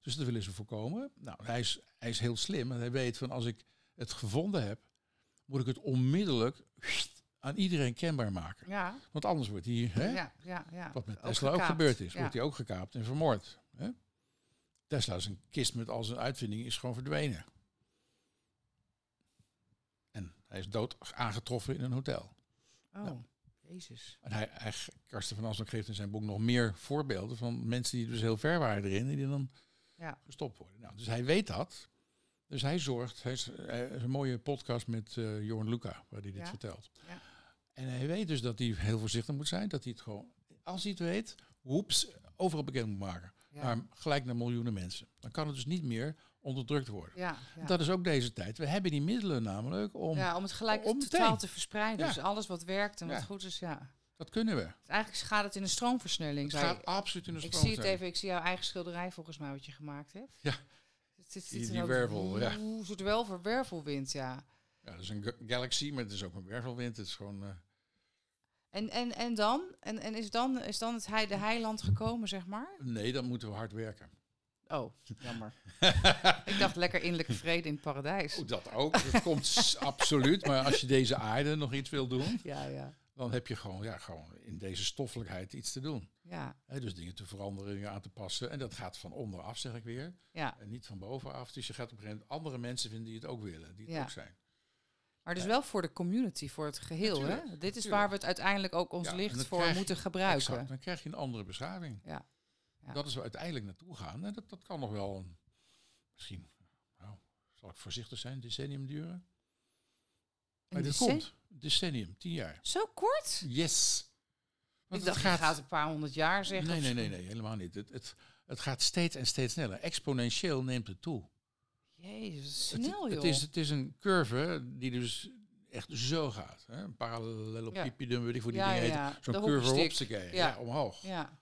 Dus dat willen ze voorkomen. Nou, hij is, hij is heel slim en hij weet van als ik het gevonden heb, moet ik het onmiddellijk aan iedereen kenbaar maken. Ja, Want anders wordt hij, hè, ja, ja. ja. wat met Tesla ook gebeurd is, wordt hij ook gekaapt en vermoord. Hè? Tesla is een kist met al zijn uitvindingen, is gewoon verdwenen. En hij is dood aangetroffen in een hotel. Oh, Ja. jezus. En hij, hij, Karsten van Asdonk geeft in zijn boek nog meer voorbeelden van mensen die dus heel ver waren erin en die dan Ja. gestopt worden. Nou, dus hij weet dat. Dus hij zorgt. Hij is, hij is een mooie podcast met eh Jorn Luca, waar hij dit Ja. vertelt. Ja. En hij weet dus dat hij heel voorzichtig moet zijn. Dat hij het gewoon, als hij het weet, hoeps, overal bekend moet maken. Ja. Maar gelijk naar miljoenen mensen. Dan kan het dus niet meer onderdrukt worden. Ja, ja. Dat is ook deze tijd. We hebben die middelen namelijk om... ja, om het gelijk om totaal te verspreiden. Ja. Dus alles wat werkt en wat goed is, ja. Dat kunnen we. Dus eigenlijk gaat het in een stroomversnelling. Het gaat je- absoluut in de ik stroom zie het even, ik zie jouw eigen schilderij volgens mij wat je gemaakt hebt. Ja. Het zit, Die- zit er wervel, ja. Oeh, Een soort welver, wervelwind, ja. Ja, dat is een ga- galaxy, maar het is ook een wervelwind. Het is gewoon... eh, En, en, en dan? En, en is dan, is dan het heide heiland gekomen, zeg maar? nee, dan moeten we hard werken. Oh, jammer. (laughs) ik dacht lekker innerlijke vrede in het paradijs. Oh, dat ook. Dat komt (laughs) absoluut. Maar als je deze aarde nog iets wil doen, Ja, ja. dan heb je gewoon, ja, gewoon in deze stoffelijkheid iets te doen. Ja, dus dingen te veranderen, dingen aan te passen. En dat gaat van onderaf, zeg ik weer. ja. En niet van bovenaf. Dus je gaat op een gegeven moment andere mensen vinden die het ook willen. Die het Ja. ook zijn. Maar dus wel voor de community, voor het geheel. Hè? Dit is natuurlijk. waar we het uiteindelijk ook ons Ja, licht dat voor je- moeten gebruiken. Exact. Dan krijg je een andere beschaving. Ja. Ja. Dat is waar we uiteindelijk naartoe gaan. En dat, dat kan nog wel een, misschien, nou, zal ik voorzichtig zijn, decennium duren. Maar decen- komt. Decennium, tien jaar. Zo kort? Yes. Want ik dacht, het het gaat een paar honderd jaar zeggen. Nee, nee, nee, nee, helemaal niet. Het, het, het gaat steeds en steeds sneller. Exponentieel neemt het toe. Jezus, Het- snel joh. Het, is, het is een curve die dus echt zo gaat. Hè? Een parallelopipedum, weet ik voor die ja, dingen ja, heet. ja. Zo'n curve Ja. ja. omhoog. Ja,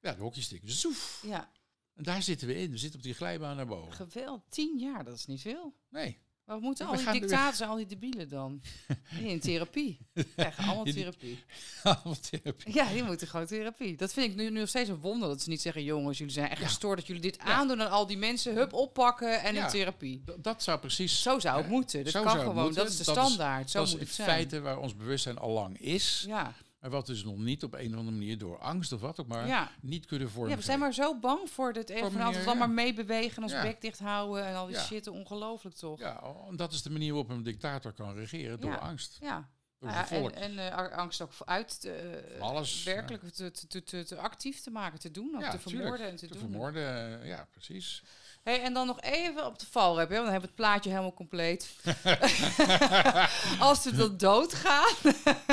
Ja, de hockeystick. Zoef. ja, En daar zitten we in. We zitten op die glijbaan naar boven. geweldig. Tien jaar, dat is niet veel. Nee. Wat moeten We al die dictators en al die debielen dan? (laughs) In therapie. Krijgen allemaal therapie. (laughs) Allemaal therapie. Ja, die moeten gewoon therapie. Dat vind ik nu, nu nog steeds een wonder. Dat ze niet zeggen, jongens, jullie zijn echt Ja. gestoord dat jullie dit aandoen aan al die mensen. Hup, oppakken en Ja. in therapie. D- Dat zou precies... Zo zou het moeten. Dat zo kan zou het gewoon. moeten. Dat is de is- standaard. Zo dat is moet in het zijn. feite waar ons bewustzijn al lang is. Ja, Maar wat dus nog niet op een of andere manier door angst of wat ook maar ja. niet kunnen vormen. ja, we zijn maar zo bang voor dit. Even altijd dan maar meebewegen en ons Ja. bek dicht houden en al die shit. Ongelooflijk toch? Ja, en dat is de manier waarop een dictator kan regeren. Door angst. Ja. Door en en eh, angst ook voor uit eh, Alles, werkelijk te, te, te, te actief te maken, te doen, te vermoorden tuurlijk. en te, te doen. vermoorden, eh, ja, precies. Hey, en dan nog even op de valrep, hè, want dan hebben we het plaatje helemaal compleet. (laughs) (laughs) (laughs) Als we dan doodgaan.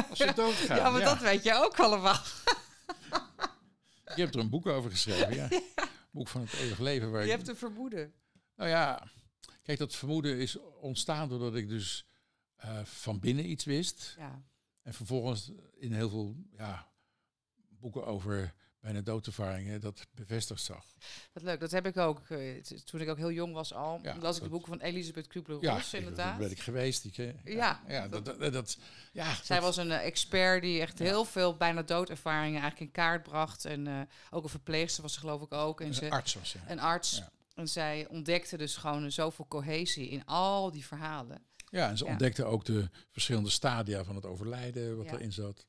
Als je doodgaat. ja, maar dat weet je ook allemaal. (laughs) Je hebt er een boek over geschreven, ja. (laughs) Boek van het eeuwig leven. Waar Je ik- hebt een vermoeden. Nou ja, kijk, dat vermoeden is ontstaan doordat ik dus eh, van binnen iets wist. Ja. En vervolgens in heel veel ja, boeken over bijna doodervaringen dat bevestigd zag. Wat leuk, dat heb ik ook. eh, toen ik ook heel jong was al, Ja, las ik de boeken van Elisabeth Kubler-Ross, Ja, ik- inderdaad. ben ik geweest. Ken- Ja, ja, dat, dat, dat- ja, Zij dat- was een eh, expert die echt heel veel bijna doodervaringen eigenlijk in kaart bracht. En eh, ook een verpleegster was ze geloof ik ook. En een ze, arts was. Ja. een arts. En zij ontdekte dus gewoon zoveel cohesie in al die verhalen. Ja, en ze ontdekte ook de verschillende stadia van het overlijden, wat erin zat.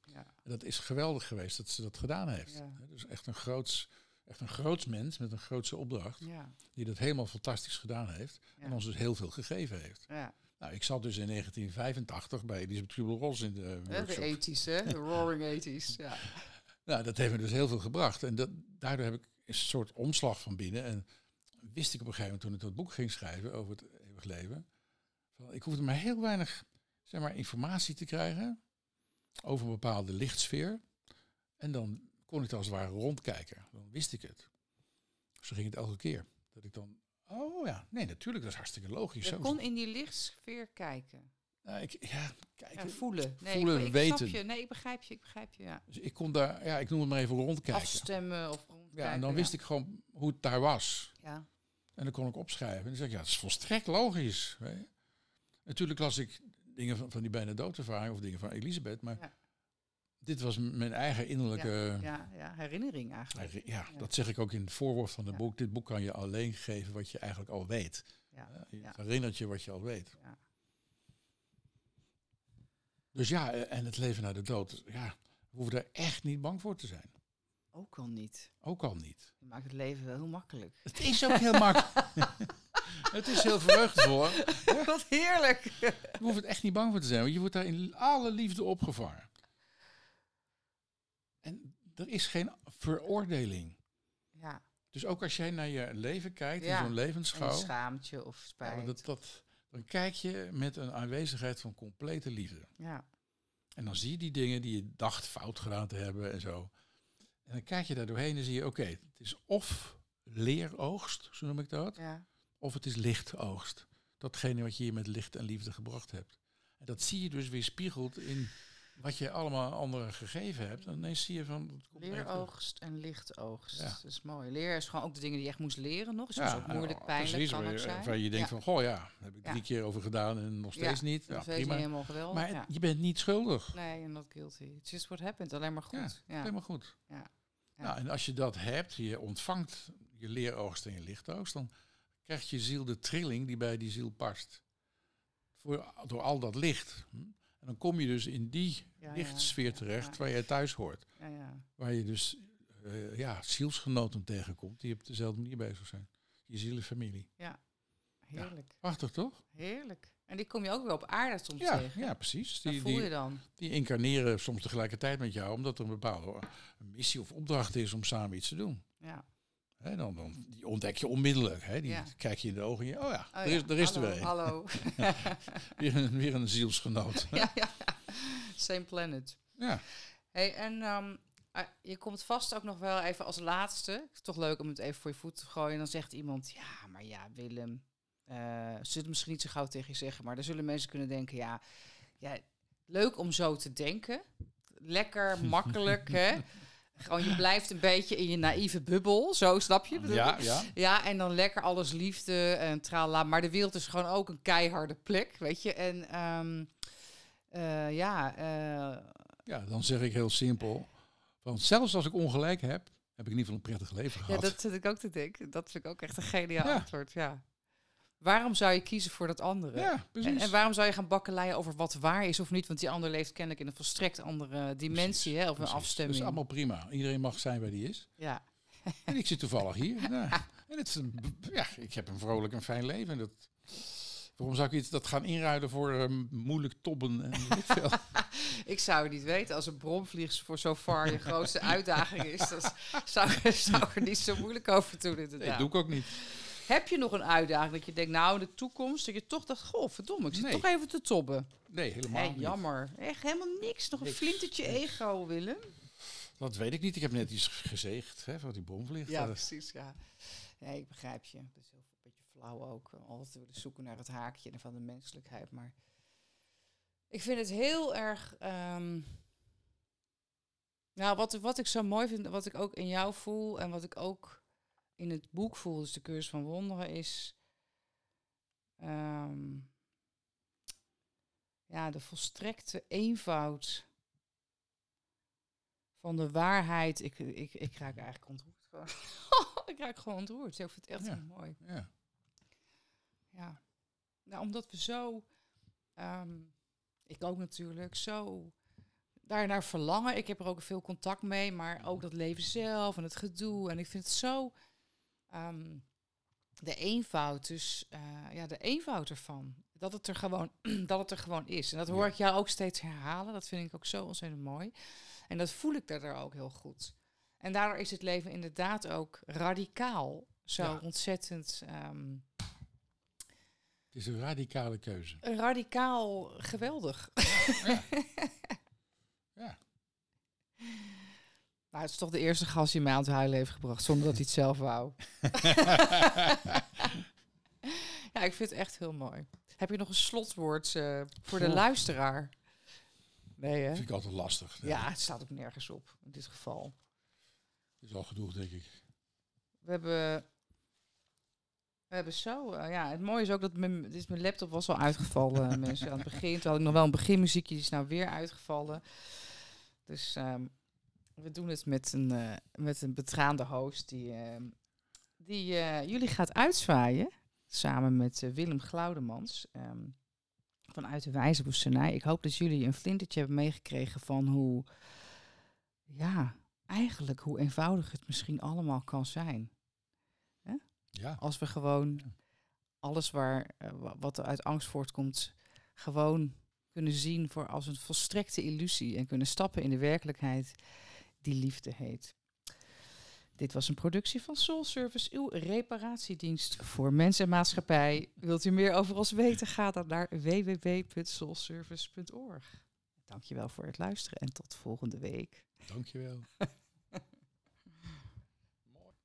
Dat is geweldig geweest dat ze dat gedaan heeft. Ja. Dus echt een groots, echt een groots mens met een grootse opdracht, Ja, die dat helemaal fantastisch gedaan heeft. Ja. En ons dus heel veel gegeven heeft. ja. Nou, ik zat dus in 1985 bij Elisabeth Kubler-Ross in de Hè, de workshop. 80s, hè? De roaring 80s. Ja. (laughs) Nou, dat heeft me dus heel veel gebracht. En dat, daardoor heb ik een soort omslag van binnen. En wist ik op een gegeven moment toen ik dat boek ging schrijven over het eeuwig leven. Van, ik hoefde maar heel weinig zeg maar, informatie te krijgen over een bepaalde lichtsfeer. En dan kon ik als het ware rondkijken. Dan wist ik het. Zo ging het elke keer. Dat ik dan, oh ja, nee, natuurlijk, dat is hartstikke logisch. Je kon in die lichtsfeer kijken. Nou, ik, ja, kijk, Ja, voelen. Nee, voelen, ik, weten. Je. Nee, ik begrijp je. Ik begrijp je, ja. dus ik kon daar, ja, ik noem het maar even rondkijken. Afstemmen of rondkijken. Ja, en dan wist ik gewoon hoe het daar was. Ja. En dan kon ik opschrijven. En dan zeg ik, ja, het is volstrekt logisch. Weet je. Natuurlijk las ik dingen van, van die bijna doodervaring of dingen van Elisabeth. Maar Ja. dit was mijn eigen innerlijke... Ja, ja, herinnering eigenlijk. eigen- ja, Ja. dat zeg ik ook in het voorwoord van het boek. Dit boek kan je alleen geven wat je eigenlijk al weet. Ja, Eh, Je herinnert je wat je al weet. Ja. Dus ja, eh, en het leven na de dood. Ja, we hoeven daar echt niet bang voor te zijn. Ook al niet. Ook al niet. Je maakt het leven wel heel makkelijk. Het is ook heel makkelijk. (laughs) het is heel vreugdevol. (laughs) hè. Wat heerlijk. Je hoeft het echt niet bang voor te zijn, want je wordt daar in alle liefde opgevangen. En er is geen veroordeling. Ja, Dus ook als jij naar je leven kijkt, Ja. in zo'n en levensschouw, een schaamtje of ja, spijt. maar dat, dat, dan kijk je met een aanwezigheid van complete liefde. ja. En dan zie je die dingen die je dacht fout gedaan te hebben en zo. En dan kijk je daar doorheen en zie je, oké, het is of leeroogst, zo noem ik dat, ja. Of het is lichtoogst. Datgene wat je hier met licht en liefde gebracht hebt. En dat zie je dus weer spiegeld in wat je allemaal anderen gegeven hebt. En ineens zie je van... Leeroogst en lichtoogst. Ja. Dat is mooi. Leer is gewoon ook de dingen die je echt moest leren nog. Is Ja, ook moeilijk, pijnlijk, precies, kan waar, ook je- zijn. waar je denkt Ja. van, goh ja, daar heb ik drie keer over gedaan en nog steeds niet. Ja, Dat weet je prima. niet helemaal geweldig. Maar je bent niet schuldig. Nee, en not guilty. It's just what happened. Alleen maar goed. Ja. Helemaal goed. Ja. Ja. Nou, en als je dat hebt, je ontvangt je leeroogst en je lichtoogst, dan krijgt je ziel de trilling die bij die ziel past. Voor, door al dat licht. Hm? En dan kom je dus in die Ja, ja. lichtsfeer terecht Ja. waar je thuis hoort. Ja, ja. Waar je dus eh, ja, zielsgenoten tegenkomt die op dezelfde manier bezig zijn. Je zielenfamilie. Heerlijk. Prachtig toch? Heerlijk. En die kom je ook weer op aarde soms Ja, tegen. ja precies. Dat Die, voel je die, dan. die incarneren soms tegelijkertijd met jou, omdat er een bepaalde missie of opdracht is om samen iets te doen. Hè, dan, dan die ontdek je onmiddellijk. Hè, die Ja. kijk je in de ogen en je, oh ja, Oh er, is, er is hallo, er weer een. Hallo. (laughs) Weer een, weer een zielsgenoot. (laughs) ja, ja. Same planet. ja. Hey, en ehm, ah, je komt vast ook nog wel even als laatste. Toch leuk om het even voor je voet te gooien. En dan zegt iemand, ja, maar ja, Willem. eh ze het misschien niet zo gauw tegen je zeggen. Maar dan zullen mensen kunnen denken, ja, ja leuk om zo te denken. Lekker, makkelijk, (laughs) hè. Gewoon, je blijft een beetje in je naïeve bubbel. Zo, snap je? ja, ja. Ja, en dan lekker alles liefde en trala. Maar de wereld is gewoon ook een keiharde plek, weet je. En ehm, eh, ja, eh, Ja, dan zeg ik heel simpel. Van zelfs als ik ongelijk heb, heb ik in ieder geval een prettig leven ja, gehad. dat zit ik ook te denken. Dat vind ik ook echt een geniaal Ja. antwoord, ja. Waarom zou je kiezen voor dat andere? ja, precies. En, en waarom zou je gaan bakkeleien over wat waar is of niet? Want die ander leeft kennelijk in een volstrekt andere dimensie, hè, of een afstemming. Dat is allemaal prima. Iedereen mag zijn waar die is. Ja, En ik zit toevallig hier. (laughs) Nou, en het is een, ja, ik heb een vrolijk en fijn leven. En dat, waarom zou ik iets dat gaan inruilen voor ehm, moeilijk tobben en veel. (laughs) ik zou het niet weten. Als een bromvlieg voor zo far je grootste uitdaging is, dan (laughs) zou, zou ik er niet zo moeilijk over doen Nee, inderdaad. dat doe ik ook niet. Heb je nog een uitdaging dat je denkt, nou in de toekomst, dat je toch dacht, goh, verdomme, ik zit Nee. toch even te tobben. Nee, helemaal niet. jammer. Echt helemaal niks. Nog een flintertje niks. ego, Willem. Dat weet ik niet. Ik heb net iets gezegd hè, van die bomvlieg. Ja, Dat- precies, ja. Nee, ik begrijp je. Dat is heel, een beetje flauw ook. Altijd willen zoeken naar het haakje van de menselijkheid. Maar ik vind het heel erg... ehm, nou, wat, wat ik zo mooi vind, wat ik ook in jou voel... en wat ik ook in het boek voel, dus de cursus van wonderen, is... ehm, ja, de volstrekte eenvoud van de waarheid. Ik, ik, ik raak eigenlijk ontroerd. Gewoon. (laughs) ik raak gewoon ontroerd. Ik vind het echt Ja. heel mooi. ja. Ja. Nou, omdat we zo, ehm, ik ook natuurlijk, zo daarnaar verlangen. Ik heb er ook veel contact mee, maar ook dat leven zelf en het gedoe. En ik vind het zo, ehm, de eenvoud, dus eh, ja, de eenvoud ervan. Dat het er gewoon, (clears throat) dat het er gewoon is. En dat hoor Ja. ik jou ook steeds herhalen. Dat vind ik ook zo ontzettend mooi. En dat voel ik daardoor ook heel goed. En daardoor is het leven inderdaad ook radicaal. Zo Ja. ontzettend ehm, Het is een radicale keuze. radicaal geweldig. Ja. (laughs) ja. Nou, het is toch de eerste gast die mij aan het huilen heeft gebracht, zonder dat hij het zelf wou. (laughs) ja, ik vind het echt heel mooi. Heb je nog een slotwoord eh, voor de luisteraar? Nee, hè? Dat vind ik altijd lastig. Ja, het staat ook nergens op, in dit geval. Dat is al genoeg, denk ik. We hebben, we hebben zo, eh, ja, het mooie is ook dat mijn, mijn laptop was al uitgevallen, (laughs) mensen, aan het begin. Toen had ik nog wel een beginmuziekje, die is nou weer uitgevallen. Dus ehm, we doen het met een, eh, met een betraande host die, ehm, die eh, jullie gaat uitzwaaien, samen met eh, Willem Glaudemans, ehm, vanuit de Wijze Woestenij. Ik hoop dat jullie een flintertje hebben meegekregen van hoe, ja, eigenlijk hoe eenvoudig het misschien allemaal kan zijn. Ja. Als we gewoon alles waar, wa- wat er uit angst voortkomt, gewoon kunnen zien voor als een volstrekte illusie en kunnen stappen in de werkelijkheid die liefde heet. Dit was een productie van Soul Service, uw reparatiedienst voor mens en maatschappij. Wilt u meer over ons weten? Ga dan naar www.soulservice.org. Dankjewel voor het luisteren en tot volgende week. Dankjewel. (laughs)